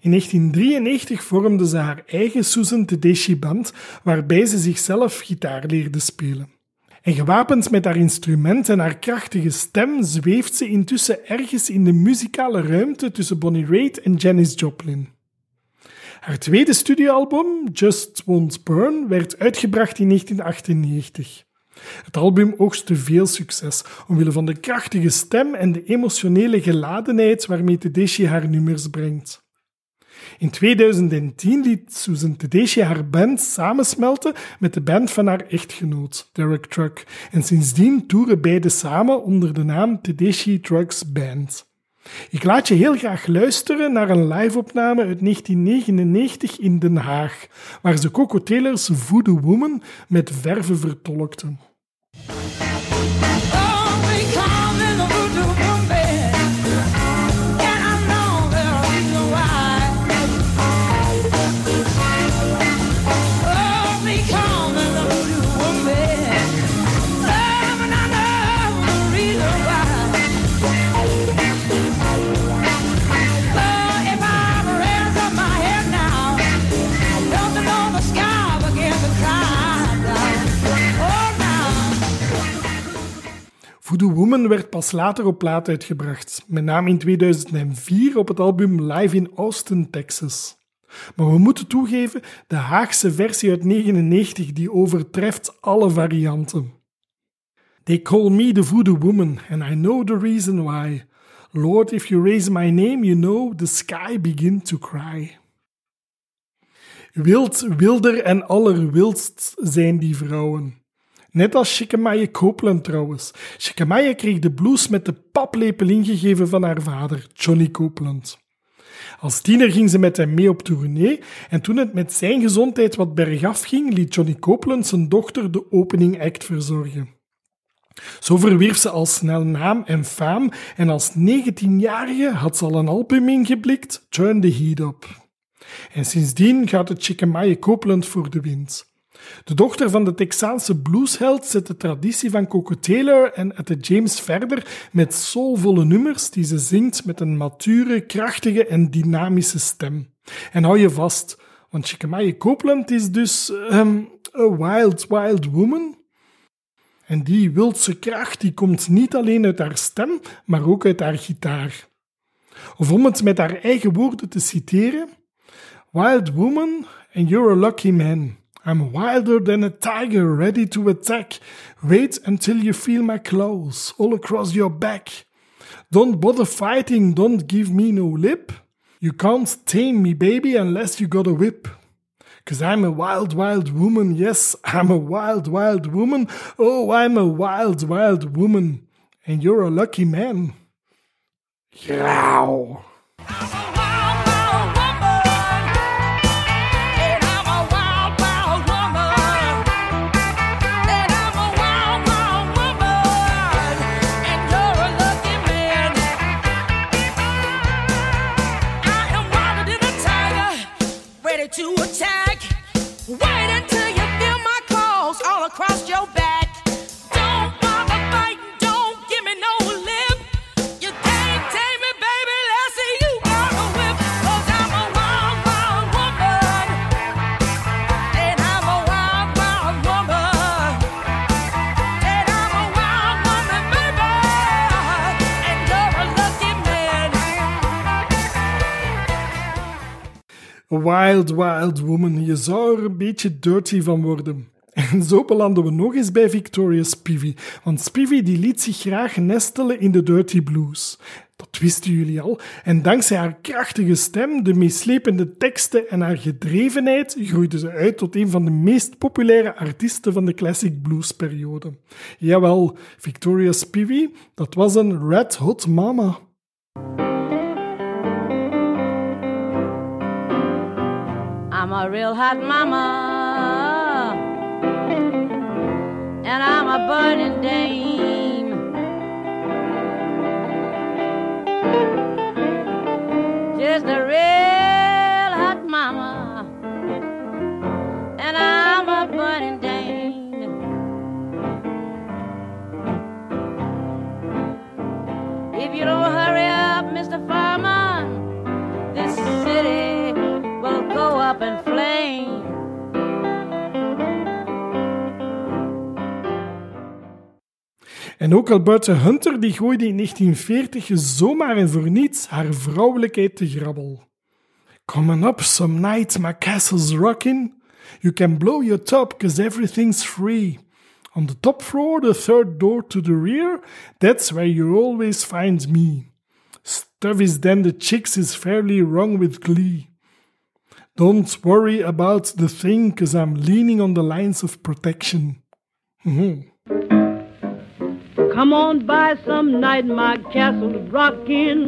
[SPEAKER 3] In 1993 vormde ze haar eigen Susan Tedeschi band, waarbij ze zichzelf gitaar leerde spelen. En gewapend met haar instrument en haar krachtige stem zweeft ze intussen ergens in de muzikale ruimte tussen Bonnie Raitt en Janis Joplin. Haar tweede studioalbum, Just Won't Burn, werd uitgebracht in 1998. Het album oogste veel succes, omwille van de krachtige stem en de emotionele geladenheid waarmee Tedeschi haar nummers brengt. In 2010 liet Susan Tedeschi haar band samensmelten met de band van haar echtgenoot, Derek Truck, en sindsdien toeren beide samen onder de naam Tedeschi Trucks Band. Ik laat je heel graag luisteren naar een live-opname uit 1999 in Den Haag, waar ze Coco Taylor's Voodoo Woman met verve vertolkten. Voodoo Woman werd pas later op plaat uitgebracht, met name in 2004 op het album Live in Austin, Texas. Maar we moeten toegeven, de Haagse versie uit 99 die overtreft alle varianten. They call me the voodoo woman, and I know the reason why. Lord, if you raise my name, you know the sky begin to cry. Wild, wilder en allerwildst zijn die vrouwen. Net als Chickamauga Copeland trouwens. Chickamauga kreeg de blues met de paplepel ingegeven van haar vader, Johnny Copeland. Als tiener ging ze met hem mee op tournee en toen het met zijn gezondheid wat bergaf ging, liet Johnny Copeland zijn dochter de opening act verzorgen. Zo verwierf ze al snel naam en faam en als 19-jarige had ze al een album ingeblikt, Turn the Heat Up. En sindsdien gaat het Chickamauga Copeland voor de wind. De dochter van de Texaanse bluesheld zet de traditie van Coco Taylor en Etta James verder met soulvolle nummers die ze zingt met een mature, krachtige en dynamische stem. En hou je vast, want Chickamauga Copeland is dus um, a wild, wild woman. En die wildse kracht die komt niet alleen uit haar stem, maar ook uit haar gitaar. Of om het met haar eigen woorden te citeren: Wild woman, and you're a lucky man. I'm wilder than a tiger, ready to attack. Wait until you feel my claws all across your back. Don't bother fighting, don't give me no lip. You can't tame me, baby, unless you got a whip. Cause I'm a wild, wild woman. Yes, I'm a wild, wild woman. Oh, I'm a wild, wild woman. And you're a lucky man. Grauw.
[SPEAKER 2] Wild Wild Woman,
[SPEAKER 3] je zou er een beetje dirty van worden. <laughs> En zo belanden we nog eens bij Victoria Spivey, want Spivey die liet zich graag nestelen in de dirty blues. Dat wisten jullie al. En dankzij haar krachtige stem, de meeslepende teksten en haar gedrevenheid groeide ze uit tot een van de meest populaire artiesten van de classic blues periode. Jawel, Victoria Spivey, dat was een red hot mama.
[SPEAKER 9] I'm a real hot mama, and I'm a burning dame. Just a real hot mama, and I'm a burning dame. If you don't up in flame.
[SPEAKER 3] En ook Alberta Hunter die gooide in 1940 zomaar en voor niets haar vrouwelijkheid te grabbel. Coming up some night my castle's rocking. You can blow your top cause everything's free. On the top floor, the third door to the rear, that's where you always find me. Stuff is then the chicks is fairly wrong with glee. Don't worry about the thing cause I'm leaning on the lines of protection. Mhm.
[SPEAKER 12] Come on by some night, my castle's rocking.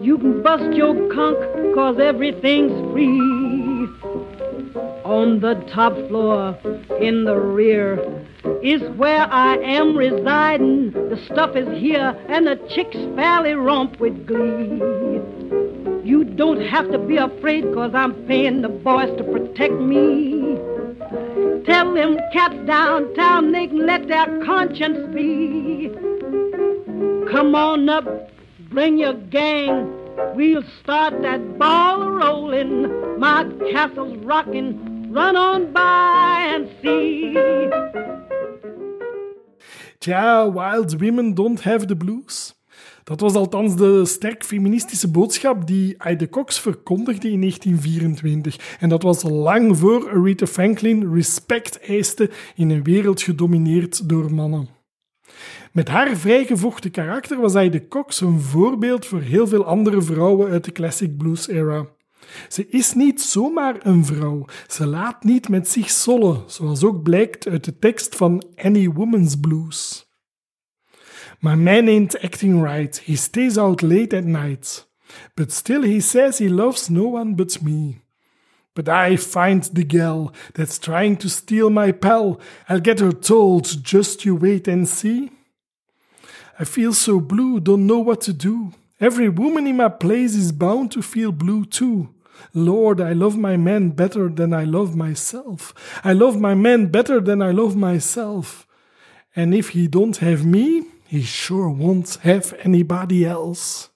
[SPEAKER 12] You can bust your conch, cause everything's free. On the top floor, in the rear, is where I am residing. The stuff is here, and the chicks fairly romp with glee. You don't have to be afraid, cause I'm paying the boys to protect me. Tell them cats downtown they can let their conscience be. Come on up, bring your gang. We'll start that ball rolling. My castle's rocking. Run on by and see.
[SPEAKER 3] Tja, Wild Women Don't Have the Blues. Dat was althans de sterk feministische boodschap die Ida Cox verkondigde in 1924. En dat was lang voor Aretha Franklin respect eiste in een wereld gedomineerd door mannen. Met haar vrijgevochten karakter was Ida Cox een voorbeeld voor heel veel andere vrouwen uit de classic blues era. Ze is niet zomaar een vrouw. Ze laat niet met zich sollen, zoals ook blijkt uit de tekst van Any Woman's Blues. My man ain't acting right. He stays out late at night. But still he says he loves no one but me. But I find the gal that's trying to steal my pal. I'll get her told, just you wait and see. I feel so blue, don't know what to do. Every woman in my place is bound to feel blue too. Lord, I love my man better than I love myself. I love my man better than I love myself. And if he don't have me, he sure won't have anybody else.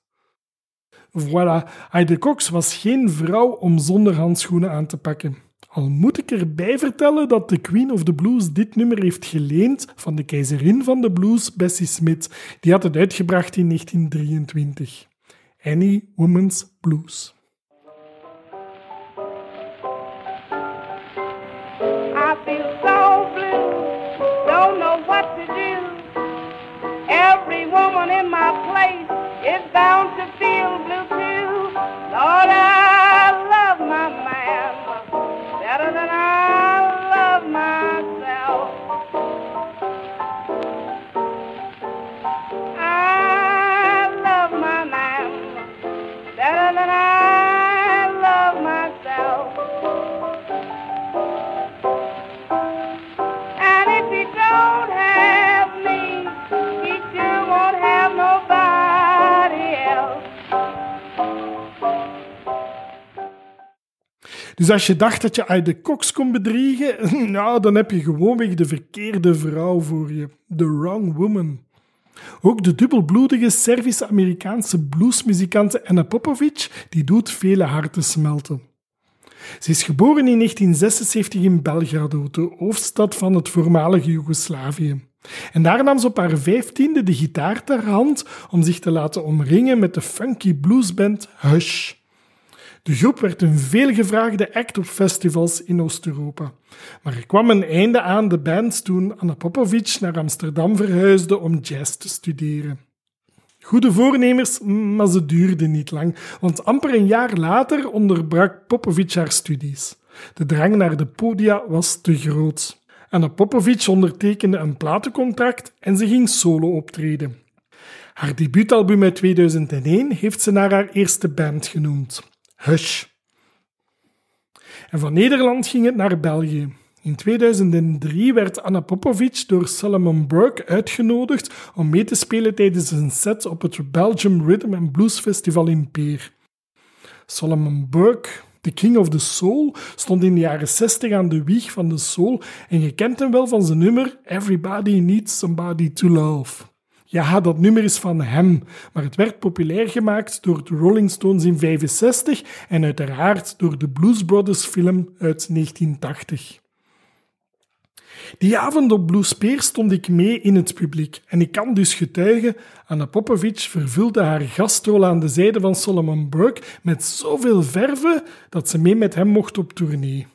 [SPEAKER 3] Voilà, Heide Cox was geen vrouw om zonder handschoenen aan te pakken. Al moet ik erbij vertellen dat de Queen of the Blues dit nummer heeft geleend van de keizerin van de blues, Bessie Smith. Die had het uitgebracht in 1923. Any Woman's Blues.
[SPEAKER 5] Woman in my place is bound to feel blue too. Lord, I love my man
[SPEAKER 3] Dus als je dacht dat je uit de Cox kon bedriegen, <laughs> nou, dan heb je gewoonweg de verkeerde vrouw voor je. The wrong woman. Ook de dubbelbloedige Servische-Amerikaanse bluesmuzikante Anna Popovic, die doet vele harten smelten. Ze is geboren in 1976 in Belgrado, de hoofdstad van het voormalige Joegoslavië. En daar nam ze op haar vijftiende de gitaar ter hand om zich te laten omringen met de funky bluesband Hush. De groep werd een veelgevraagde act op festivals in Oost-Europa. Maar er kwam een einde aan de band toen Anna Popovic naar Amsterdam verhuisde om jazz te studeren. Goede voornemers, maar ze duurden niet lang, want amper een jaar later onderbrak Popovic haar studies. De drang naar de podia was te groot. Anna Popovic ondertekende een platencontract en ze ging solo optreden. Haar debuutalbum uit 2001 heeft ze naar haar eerste band genoemd. Hush. En van Nederland ging het naar België. In 2003 werd Anna Popovic door Solomon Burke uitgenodigd om mee te spelen tijdens een set op het Belgium Rhythm and Blues Festival in Peer. Solomon Burke, de King of the Soul, stond in de jaren 60 aan de wieg van de soul en je kent hem wel van zijn nummer Everybody Needs Somebody to Love. Ja, dat nummer is van hem, maar het werd populair gemaakt door de Rolling Stones in 65 en uiteraard door de Blues Brothers film uit 1980. Die avond op Blue Spear stond ik mee in het publiek en ik kan dus getuigen, Anna Popovic vervulde haar gastrol aan de zijde van Solomon Burke met zoveel verve dat ze mee met hem mocht op tournee.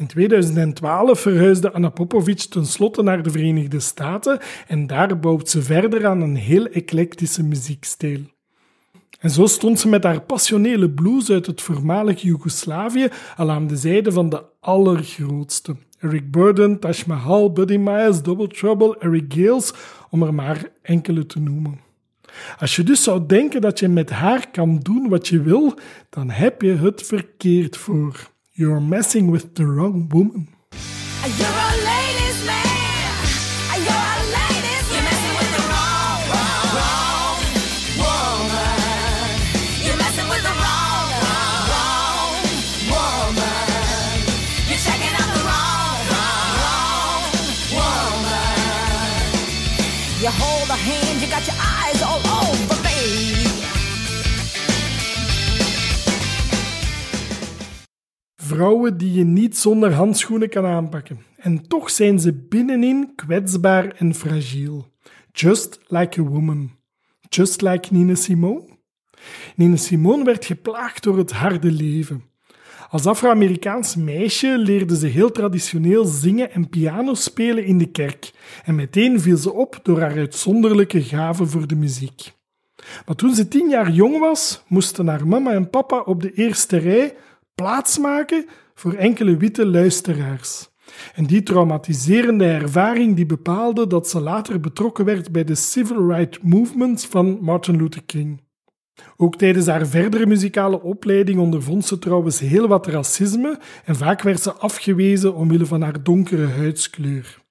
[SPEAKER 3] In 2012 verhuisde Anna Popovic tenslotte naar de Verenigde Staten en daar bouwt ze verder aan een heel eclectische muziekstijl. En zo stond ze met haar passionele blues uit het voormalig Joegoslavië al aan de zijde van de allergrootste. Eric Burden, Taj Mahal, Buddy Miles, Double Trouble, Eric Gales, om er maar enkele te noemen. Als je dus zou denken dat je met haar kan doen wat je wil, dan heb je het verkeerd voor. You're messing with the wrong woman. Die je niet zonder handschoenen kan aanpakken. En toch zijn ze binnenin kwetsbaar en fragiel. Just like a woman. just like Nina Simone? Nina Simone werd geplaagd door het harde leven. Als Afro-Amerikaans meisje leerde ze heel traditioneel zingen en piano spelen in de kerk en meteen viel ze op door haar uitzonderlijke gave voor de muziek. Maar toen ze tien jaar jong was, moesten haar mama en papa op de eerste rij plaatsmaken voor enkele witte luisteraars. En die traumatiserende ervaring die bepaalde dat ze later betrokken werd bij de civil rights movement van Martin Luther King. Ook tijdens haar verdere muzikale opleiding ondervond ze trouwens heel wat racisme en vaak werd ze afgewezen omwille van haar donkere huidskleur.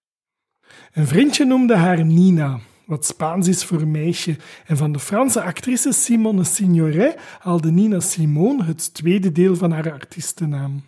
[SPEAKER 3] Een vriendje noemde haar Nina, wat Spaans is voor meisje, en van de Franse actrice Simone Signoret haalde Nina Simone het tweede deel van haar artiestennaam.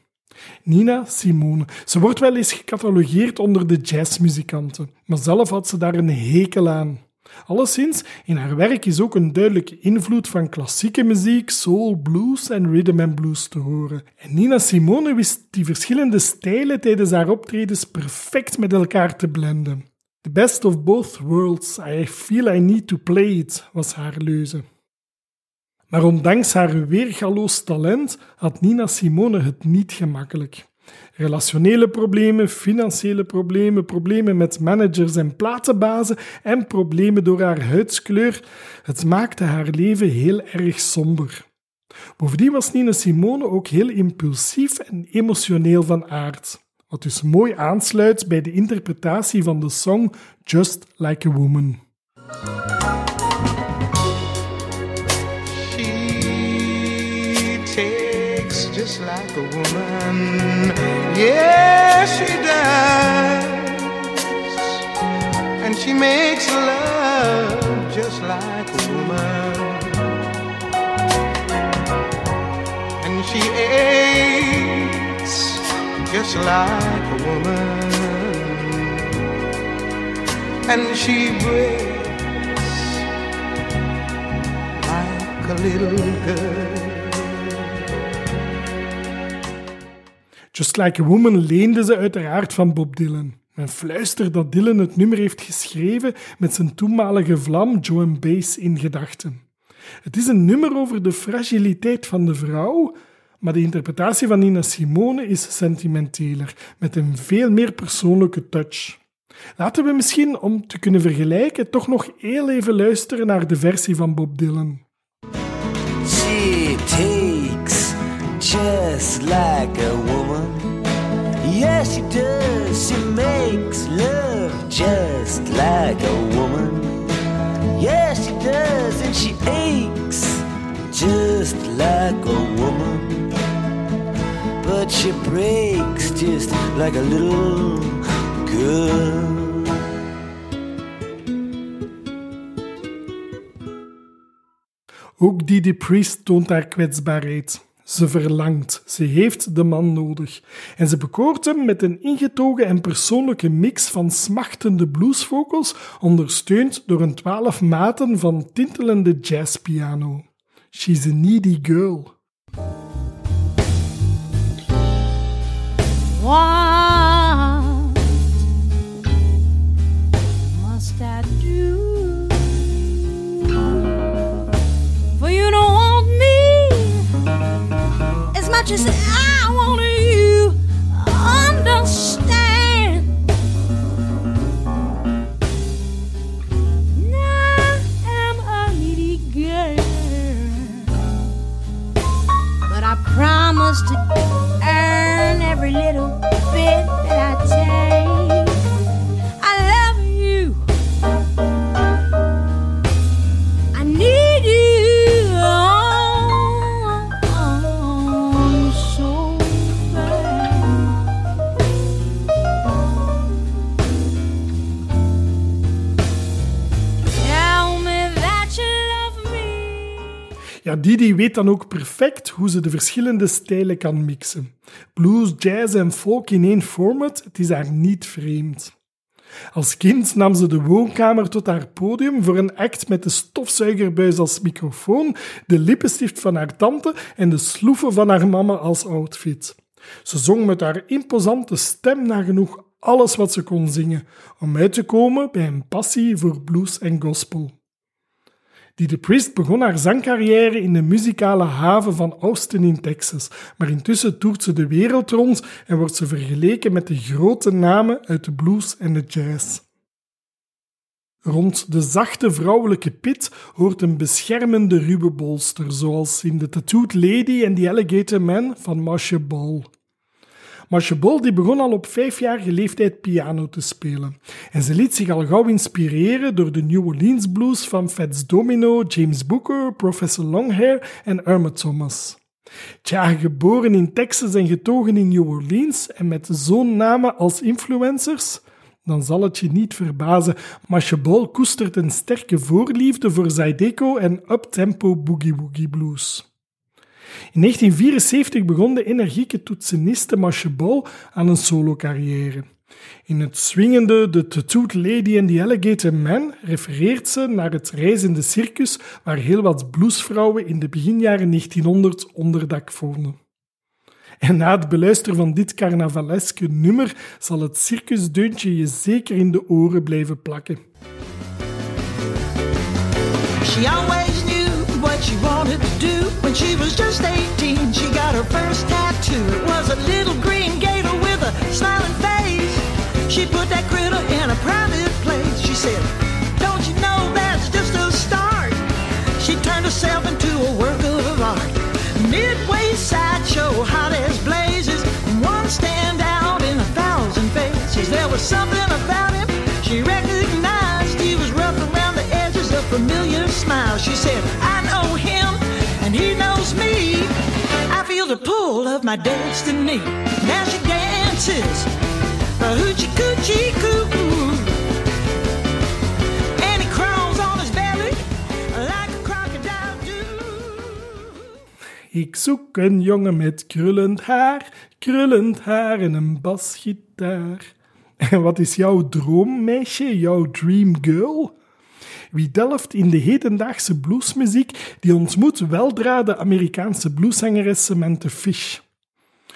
[SPEAKER 3] Nina Simone. Ze wordt wel eens gecatalogeerd onder de jazzmuzikanten, maar zelf had ze daar een hekel aan. Alleszins, in haar werk is ook een duidelijke invloed van klassieke muziek, soul, blues en rhythm and blues te horen. En Nina Simone wist die verschillende stijlen tijdens haar optredens perfect met elkaar te blenden. The best of both worlds, I feel I need to play it, was haar leuze. Maar ondanks haar weergaloos talent had Nina Simone het niet gemakkelijk. Relationele problemen, financiële problemen, problemen met managers en platenbazen en problemen door haar huidskleur. Het maakte haar leven heel erg somber. Bovendien was Nina Simone ook heel impulsief en emotioneel van aard. Wat dus mooi aansluit bij de interpretatie van de song Just Like a Woman.
[SPEAKER 13] Just like a woman. Yes, she does. And she makes love just like a woman. And she aches just like a woman. And she breaks like a little girl.
[SPEAKER 3] Just Like a Woman leende ze uiteraard van Bob Dylan. Men fluistert dat Dylan het nummer heeft geschreven met zijn toenmalige vlam Joan Baez in gedachten. Het is een nummer over de fragiliteit van de vrouw, maar de interpretatie van Nina Simone is sentimenteler, met een veel meer persoonlijke touch. Laten we misschien, om te kunnen vergelijken, toch nog heel even luisteren naar de versie van Bob Dylan.
[SPEAKER 11] She takes just like a woman. Yes, she does. She makes love just like a woman. Yes, she does. And she aches just like a woman. But she breaks just like a little girl.
[SPEAKER 3] Ook Didi Priest toont haar kwetsbaarheid. Ze verlangt, ze heeft de man nodig. En ze bekoort hem met een ingetogen en persoonlijke mix van smachtende bluesvocals, ondersteund door een twaalf maten van tintelende jazzpiano. She's a needy girl.
[SPEAKER 9] What must I do? For you to want me as much as I promise to earn every little bit that I take.
[SPEAKER 3] Ja, Didi weet dan ook perfect hoe ze de verschillende stijlen kan mixen. Blues, jazz en folk in één format, het is haar niet vreemd. Als kind nam ze de woonkamer tot haar podium voor een act met de stofzuigerbuis als microfoon, de lippenstift van haar tante en de sloeven van haar mama als outfit. Ze zong met haar imposante stem nagenoeg alles wat ze kon zingen, om uit te komen bij een passie voor blues en gospel. Didi Priest begon haar zangcarrière in de muzikale haven van Austin in Texas, maar intussen toert ze de wereld rond en wordt ze vergeleken met de grote namen uit de blues en de jazz. Rond de zachte vrouwelijke pit hoort een beschermende ruwe bolster, zoals in The Tattooed Lady en The Alligator Man van Marcia Ball. Ball die begon al op vijfjarige leeftijd piano te spelen. En ze liet zich al gauw inspireren door de New Orleans blues van Fats Domino, James Booker, Professor Longhair en Irma Thomas. Tja, geboren in Texas en getogen in New Orleans en met zo'n namen als influencers, dan zal het je niet verbazen. Ball koestert een sterke voorliefde voor Zydeco en uptempo boogie-woogie blues. In 1974 begon de energieke toetseniste Marcia Ball aan een solo-carrière. In het swingende The Tattooed Lady and the Alligator Man refereert ze naar het reizende circus waar heel wat bluesvrouwen in de beginjaren 1900 onderdak vonden. En na het beluisteren van dit carnavaleske nummer zal het circusdeuntje je zeker in de oren blijven plakken.
[SPEAKER 2] What she wanted to do. When she was just 18, she got her first tattoo. It was a little green gator with a smiling face. She put that critter in a private place. She said, Don't you know that's just a start? She turned herself into a work of art. Midway sideshow, hot as blazes. One stand out in a thousand faces. There was something about him she recognized. He was rough around the edges, a familiar smile. She said, the pull of my destiny. Now she dances, a hoochie coochie coo. On his belly like a crocodile.
[SPEAKER 3] Ik zoek een jongen met krullend haar, krullend haar en een basgitaar. En wat is jouw droommeisje, jouw dream girl? Wie delft in de hedendaagse bluesmuziek, die ontmoet weldra de Amerikaanse blueszangeres Samantha Fish.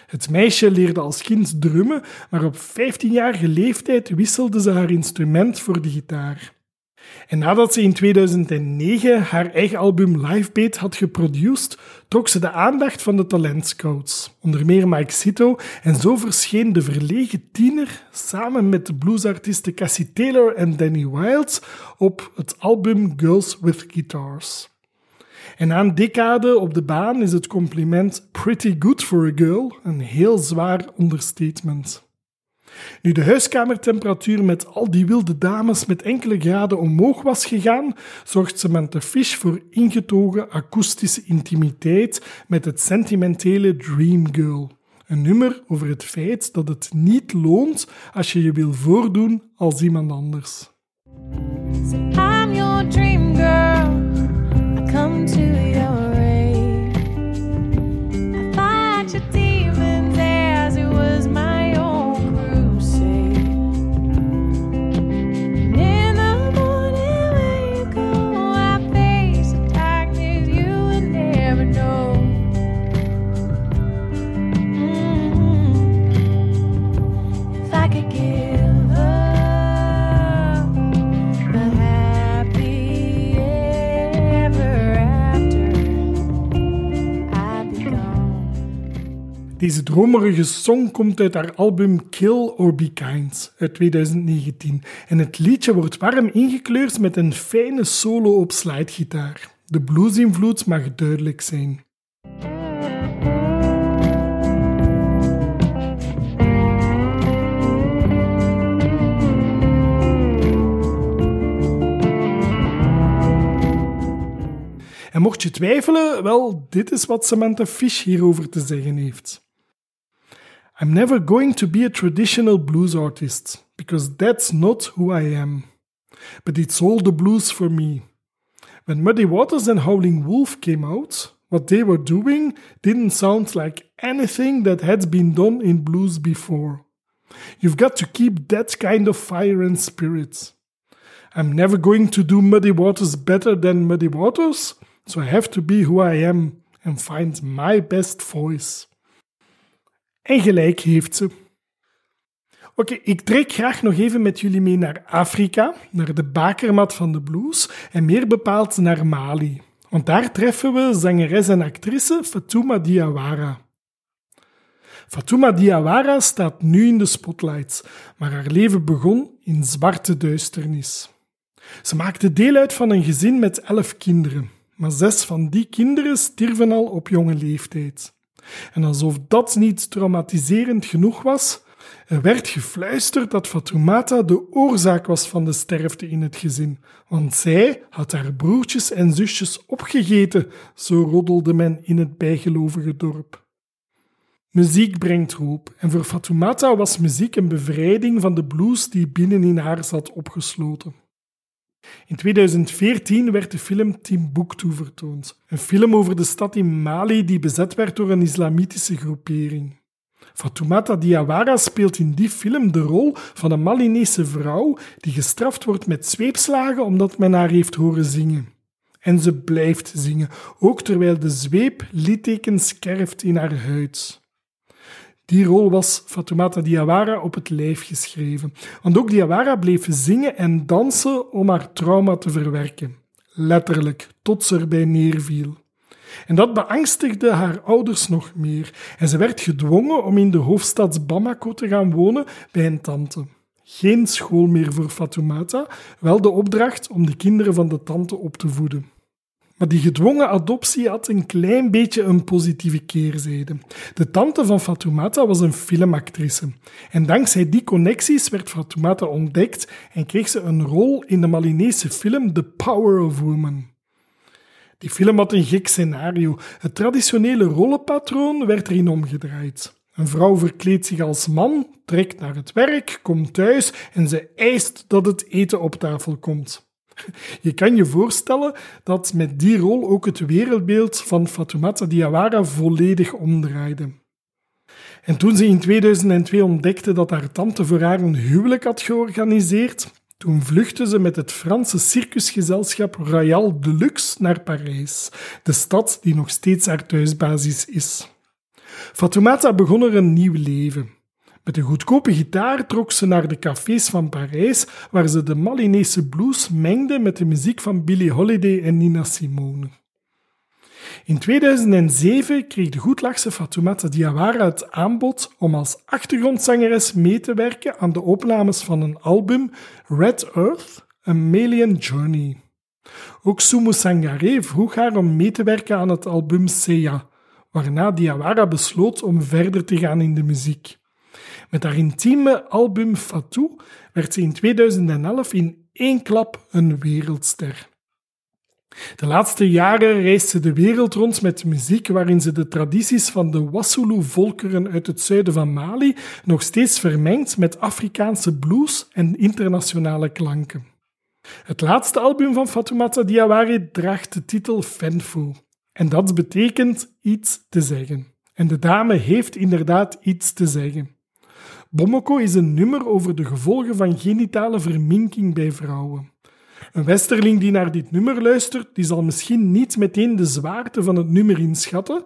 [SPEAKER 3] Het meisje leerde als kind drummen, maar op 15-jarige leeftijd wisselde ze haar instrument voor de gitaar. En nadat ze in 2009 haar eigen album Livebeat had geproduceerd, trok ze de aandacht van de talentscouts, onder meer Mike Sito, en zo verscheen de verlegen tiener samen met de bluesartiesten Cassie Taylor en Danny Wilds op het album Girls with Guitars. En na een decade op de baan is het compliment pretty good for a girl een heel zwaar understatement. Nu de huiskamertemperatuur met al die wilde dames met enkele graden omhoog was gegaan, zorgt Samantha Fish voor ingetogen akoestische intimiteit met het sentimentele Dream Girl. Een nummer over het feit dat het niet loont als je je wil voordoen als iemand anders.
[SPEAKER 14] I'm your dream girl. I come to
[SPEAKER 3] Deze dromerige song komt uit haar album Kill or Be Kind uit 2019 en het liedje wordt warm ingekleurd met een fijne solo op slidegitaar. De bluesinvloed mag duidelijk zijn. En mocht je twijfelen, wel, dit is wat Samantha Fish hierover te zeggen heeft. I'm never going to be a traditional blues artist, because that's not who I am. But it's all the blues for me. When Muddy Waters and Howling Wolf came out, what they were doing didn't sound like anything that had been done in blues before. You've got to keep that kind of fire and spirit. I'm never going to do Muddy Waters better than Muddy Waters, so I have to be who I am and find my best voice. En gelijk heeft ze. Oké, ik trek graag nog even met jullie mee naar Afrika, naar de bakermat van de blues en meer bepaald naar Mali. Want daar treffen we zangeres en actrice Fatouma Diawara. Fatouma Diawara staat nu in de spotlights, maar haar leven begon in zwarte duisternis. Ze maakte deel uit van een gezin met elf kinderen, maar zes van die kinderen stierven al op jonge leeftijd. En alsof dat niet traumatiserend genoeg was, er werd gefluisterd dat Fatoumata de oorzaak was van de sterfte in het gezin, want zij had haar broertjes en zusjes opgegeten, zo roddelde men in het bijgelovige dorp. Muziek brengt hoop, en voor Fatoumata was muziek een bevrijding van de blues die binnenin haar zat opgesloten. In 2014 werd de film Timbuktu vertoond, een film over de stad in Mali die bezet werd door een islamitische groepering. Fatoumata Diawara speelt in die film de rol van een Malinese vrouw die gestraft wordt met zweepslagen omdat men haar heeft horen zingen. En ze blijft zingen, ook terwijl de zweep littekens kerft in haar huid. Die rol was Fatoumata Diawara op het lijf geschreven. Want ook Diawara bleef zingen en dansen om haar trauma te verwerken. Letterlijk, tot ze erbij neerviel. En dat beangstigde haar ouders nog meer. En ze werd gedwongen om in de hoofdstad Bamako te gaan wonen bij een tante. Geen school meer voor Fatoumata, wel de opdracht om de kinderen van de tante op te voeden. Maar die gedwongen adoptie had een klein beetje een positieve keerzijde. De tante van Fatoumata was een filmactrice. En dankzij die connecties werd Fatoumata ontdekt en kreeg ze een rol in de Malinese film The Power of Woman. Die film had een gek scenario. Het traditionele rollenpatroon werd erin omgedraaid. Een vrouw verkleedt zich als man, trekt naar het werk, komt thuis en ze eist dat het eten op tafel komt. Je kan je voorstellen dat met die rol ook het wereldbeeld van Fatoumata Diawara volledig omdraaide. En toen ze in 2002 ontdekte dat haar tante voor haar een huwelijk had georganiseerd, toen vluchtte ze met het Franse circusgezelschap Royal Deluxe naar Parijs, de stad die nog steeds haar thuisbasis is. Fatoumata begon er een nieuw leven. Met een goedkope gitaar trok ze naar de cafés van Parijs, waar ze de Malinese blues mengde met de muziek van Billie Holiday en Nina Simone. In 2007 kreeg de goedlachse Fatoumata Diawara het aanbod om als achtergrondzangeres mee te werken aan de opnames van een album Red Earth, A Malian Journey. Ook Sumu Sangare vroeg haar om mee te werken aan het album Seya, waarna Diawara besloot om verder te gaan in de muziek. Met haar intieme album Fatou werd ze in 2011 in één klap een wereldster. De laatste jaren reist ze de wereld rond met muziek waarin ze de tradities van de Wassoulou-volkeren uit het zuiden van Mali nog steeds vermengt met Afrikaanse blues en internationale klanken. Het laatste album van Fatoumata Diawara draagt de titel Fenfo. En dat betekent iets te zeggen. En de dame heeft inderdaad iets te zeggen. Bomoko is een nummer over de gevolgen van genitale verminking bij vrouwen. Een westerling die naar dit nummer luistert, die zal misschien niet meteen de zwaarte van het nummer inschatten,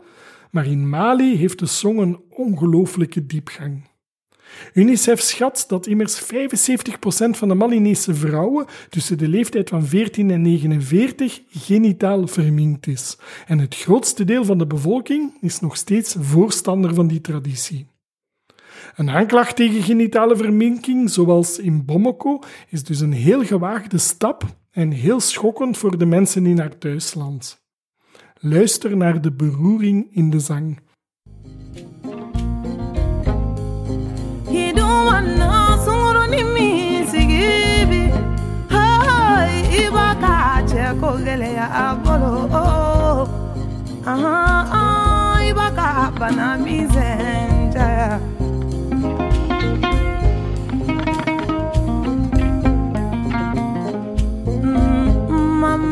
[SPEAKER 3] maar in Mali heeft de song een ongelooflijke diepgang. UNICEF schat dat immers 75% van de Malinese vrouwen tussen de leeftijd van 14 en 49 genitaal verminkt is. En het grootste deel van de bevolking is nog steeds voorstander van die traditie. Een aanklacht tegen genitale verminking, zoals in Bomoko, is dus een heel gewaagde stap en heel schokkend voor de mensen in haar thuisland. Luister naar de beroering in de zang.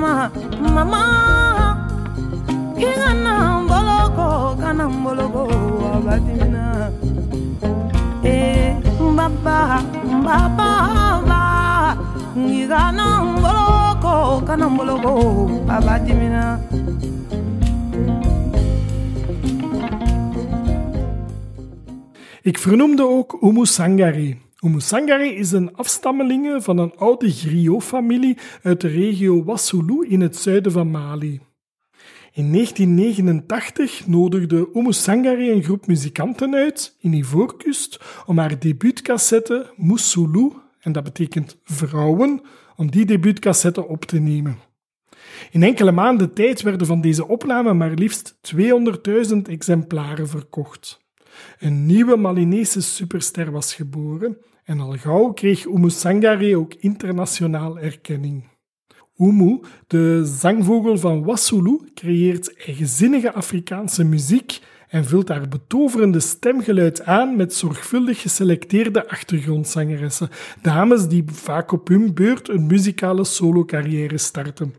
[SPEAKER 14] Mama mama kingana mboloko kana mboloko abadina. Eh baba baba ba. Ngigana mboloko kana mboloko abadimina
[SPEAKER 3] Ik vernoemde ook Umu Sangare, Umusangari is een afstammeling van een oude griot-familie uit de regio Wassulu in het zuiden van Mali. In 1989 nodigde Umusangari een groep muzikanten uit in Ivoorkust om haar debuutcassette Musulu, en dat betekent vrouwen, om die debuutcassette op te nemen. In enkele maanden tijd werden van deze opnamen maar liefst 200.000 exemplaren verkocht. Een nieuwe Malinese superster was geboren en al gauw kreeg Umu Sangare ook internationaal erkenning. Umu, de zangvogel van Wassulu, creëert eigenzinnige Afrikaanse muziek en vult haar betoverende stemgeluid aan met zorgvuldig geselecteerde achtergrondzangeressen, dames die vaak op hun beurt een muzikale solocarrière starten.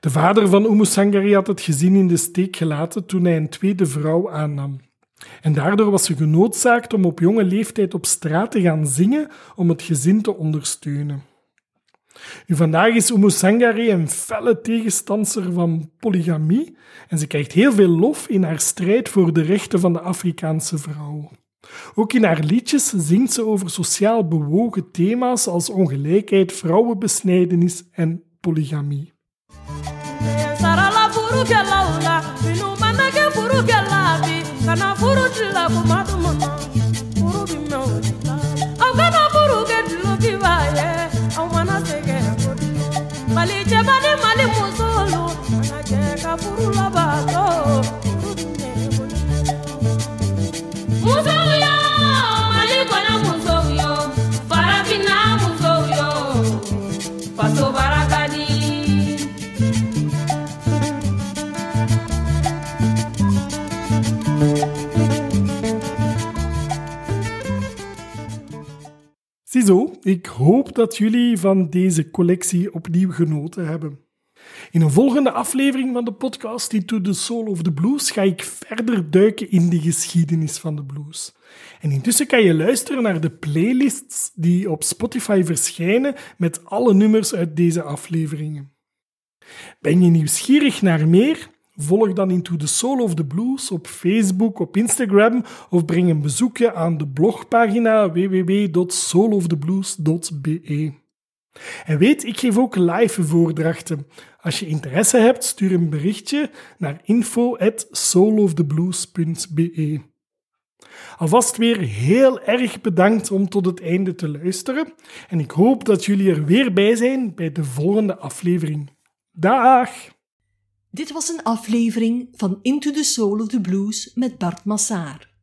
[SPEAKER 3] De vader van Umu Sangari had het gezin in de steek gelaten toen hij een tweede vrouw aannam. En daardoor was ze genoodzaakt om op jonge leeftijd op straat te gaan zingen om het gezin te ondersteunen. Vandaag is Umu Sangare een felle tegenstander van polygamie en ze krijgt heel veel lof in haar strijd voor de rechten van de Afrikaanse vrouw. Ook in haar liedjes zingt ze over sociaal bewogen thema's als ongelijkheid, vrouwenbesnijdenis en polygamie.
[SPEAKER 9] furu kɛ la o la finiw ma nɛgɛ furu kɛ la bi kana furu
[SPEAKER 3] kuma Ik hoop dat jullie van deze collectie opnieuw genoten hebben. In een volgende aflevering van de podcast Into the Soul of the Blues ga ik verder duiken in de geschiedenis van de blues. En intussen kan je luisteren naar de playlists die op Spotify verschijnen met alle nummers uit deze afleveringen. Ben je nieuwsgierig naar meer? Volg dan Into the Soul of the Blues op Facebook, op Instagram of breng een bezoekje aan de blogpagina www.souloftheblues.be. En weet, ik geef ook live voordrachten. Als je interesse hebt, stuur een berichtje naar info@souloftheblues.be. Alvast weer heel erg bedankt om tot het einde te luisteren en ik hoop dat jullie er weer bij zijn bij de volgende aflevering. Dag!
[SPEAKER 1] Dit was een aflevering van Into the Soul of the Blues met Bart Massaar.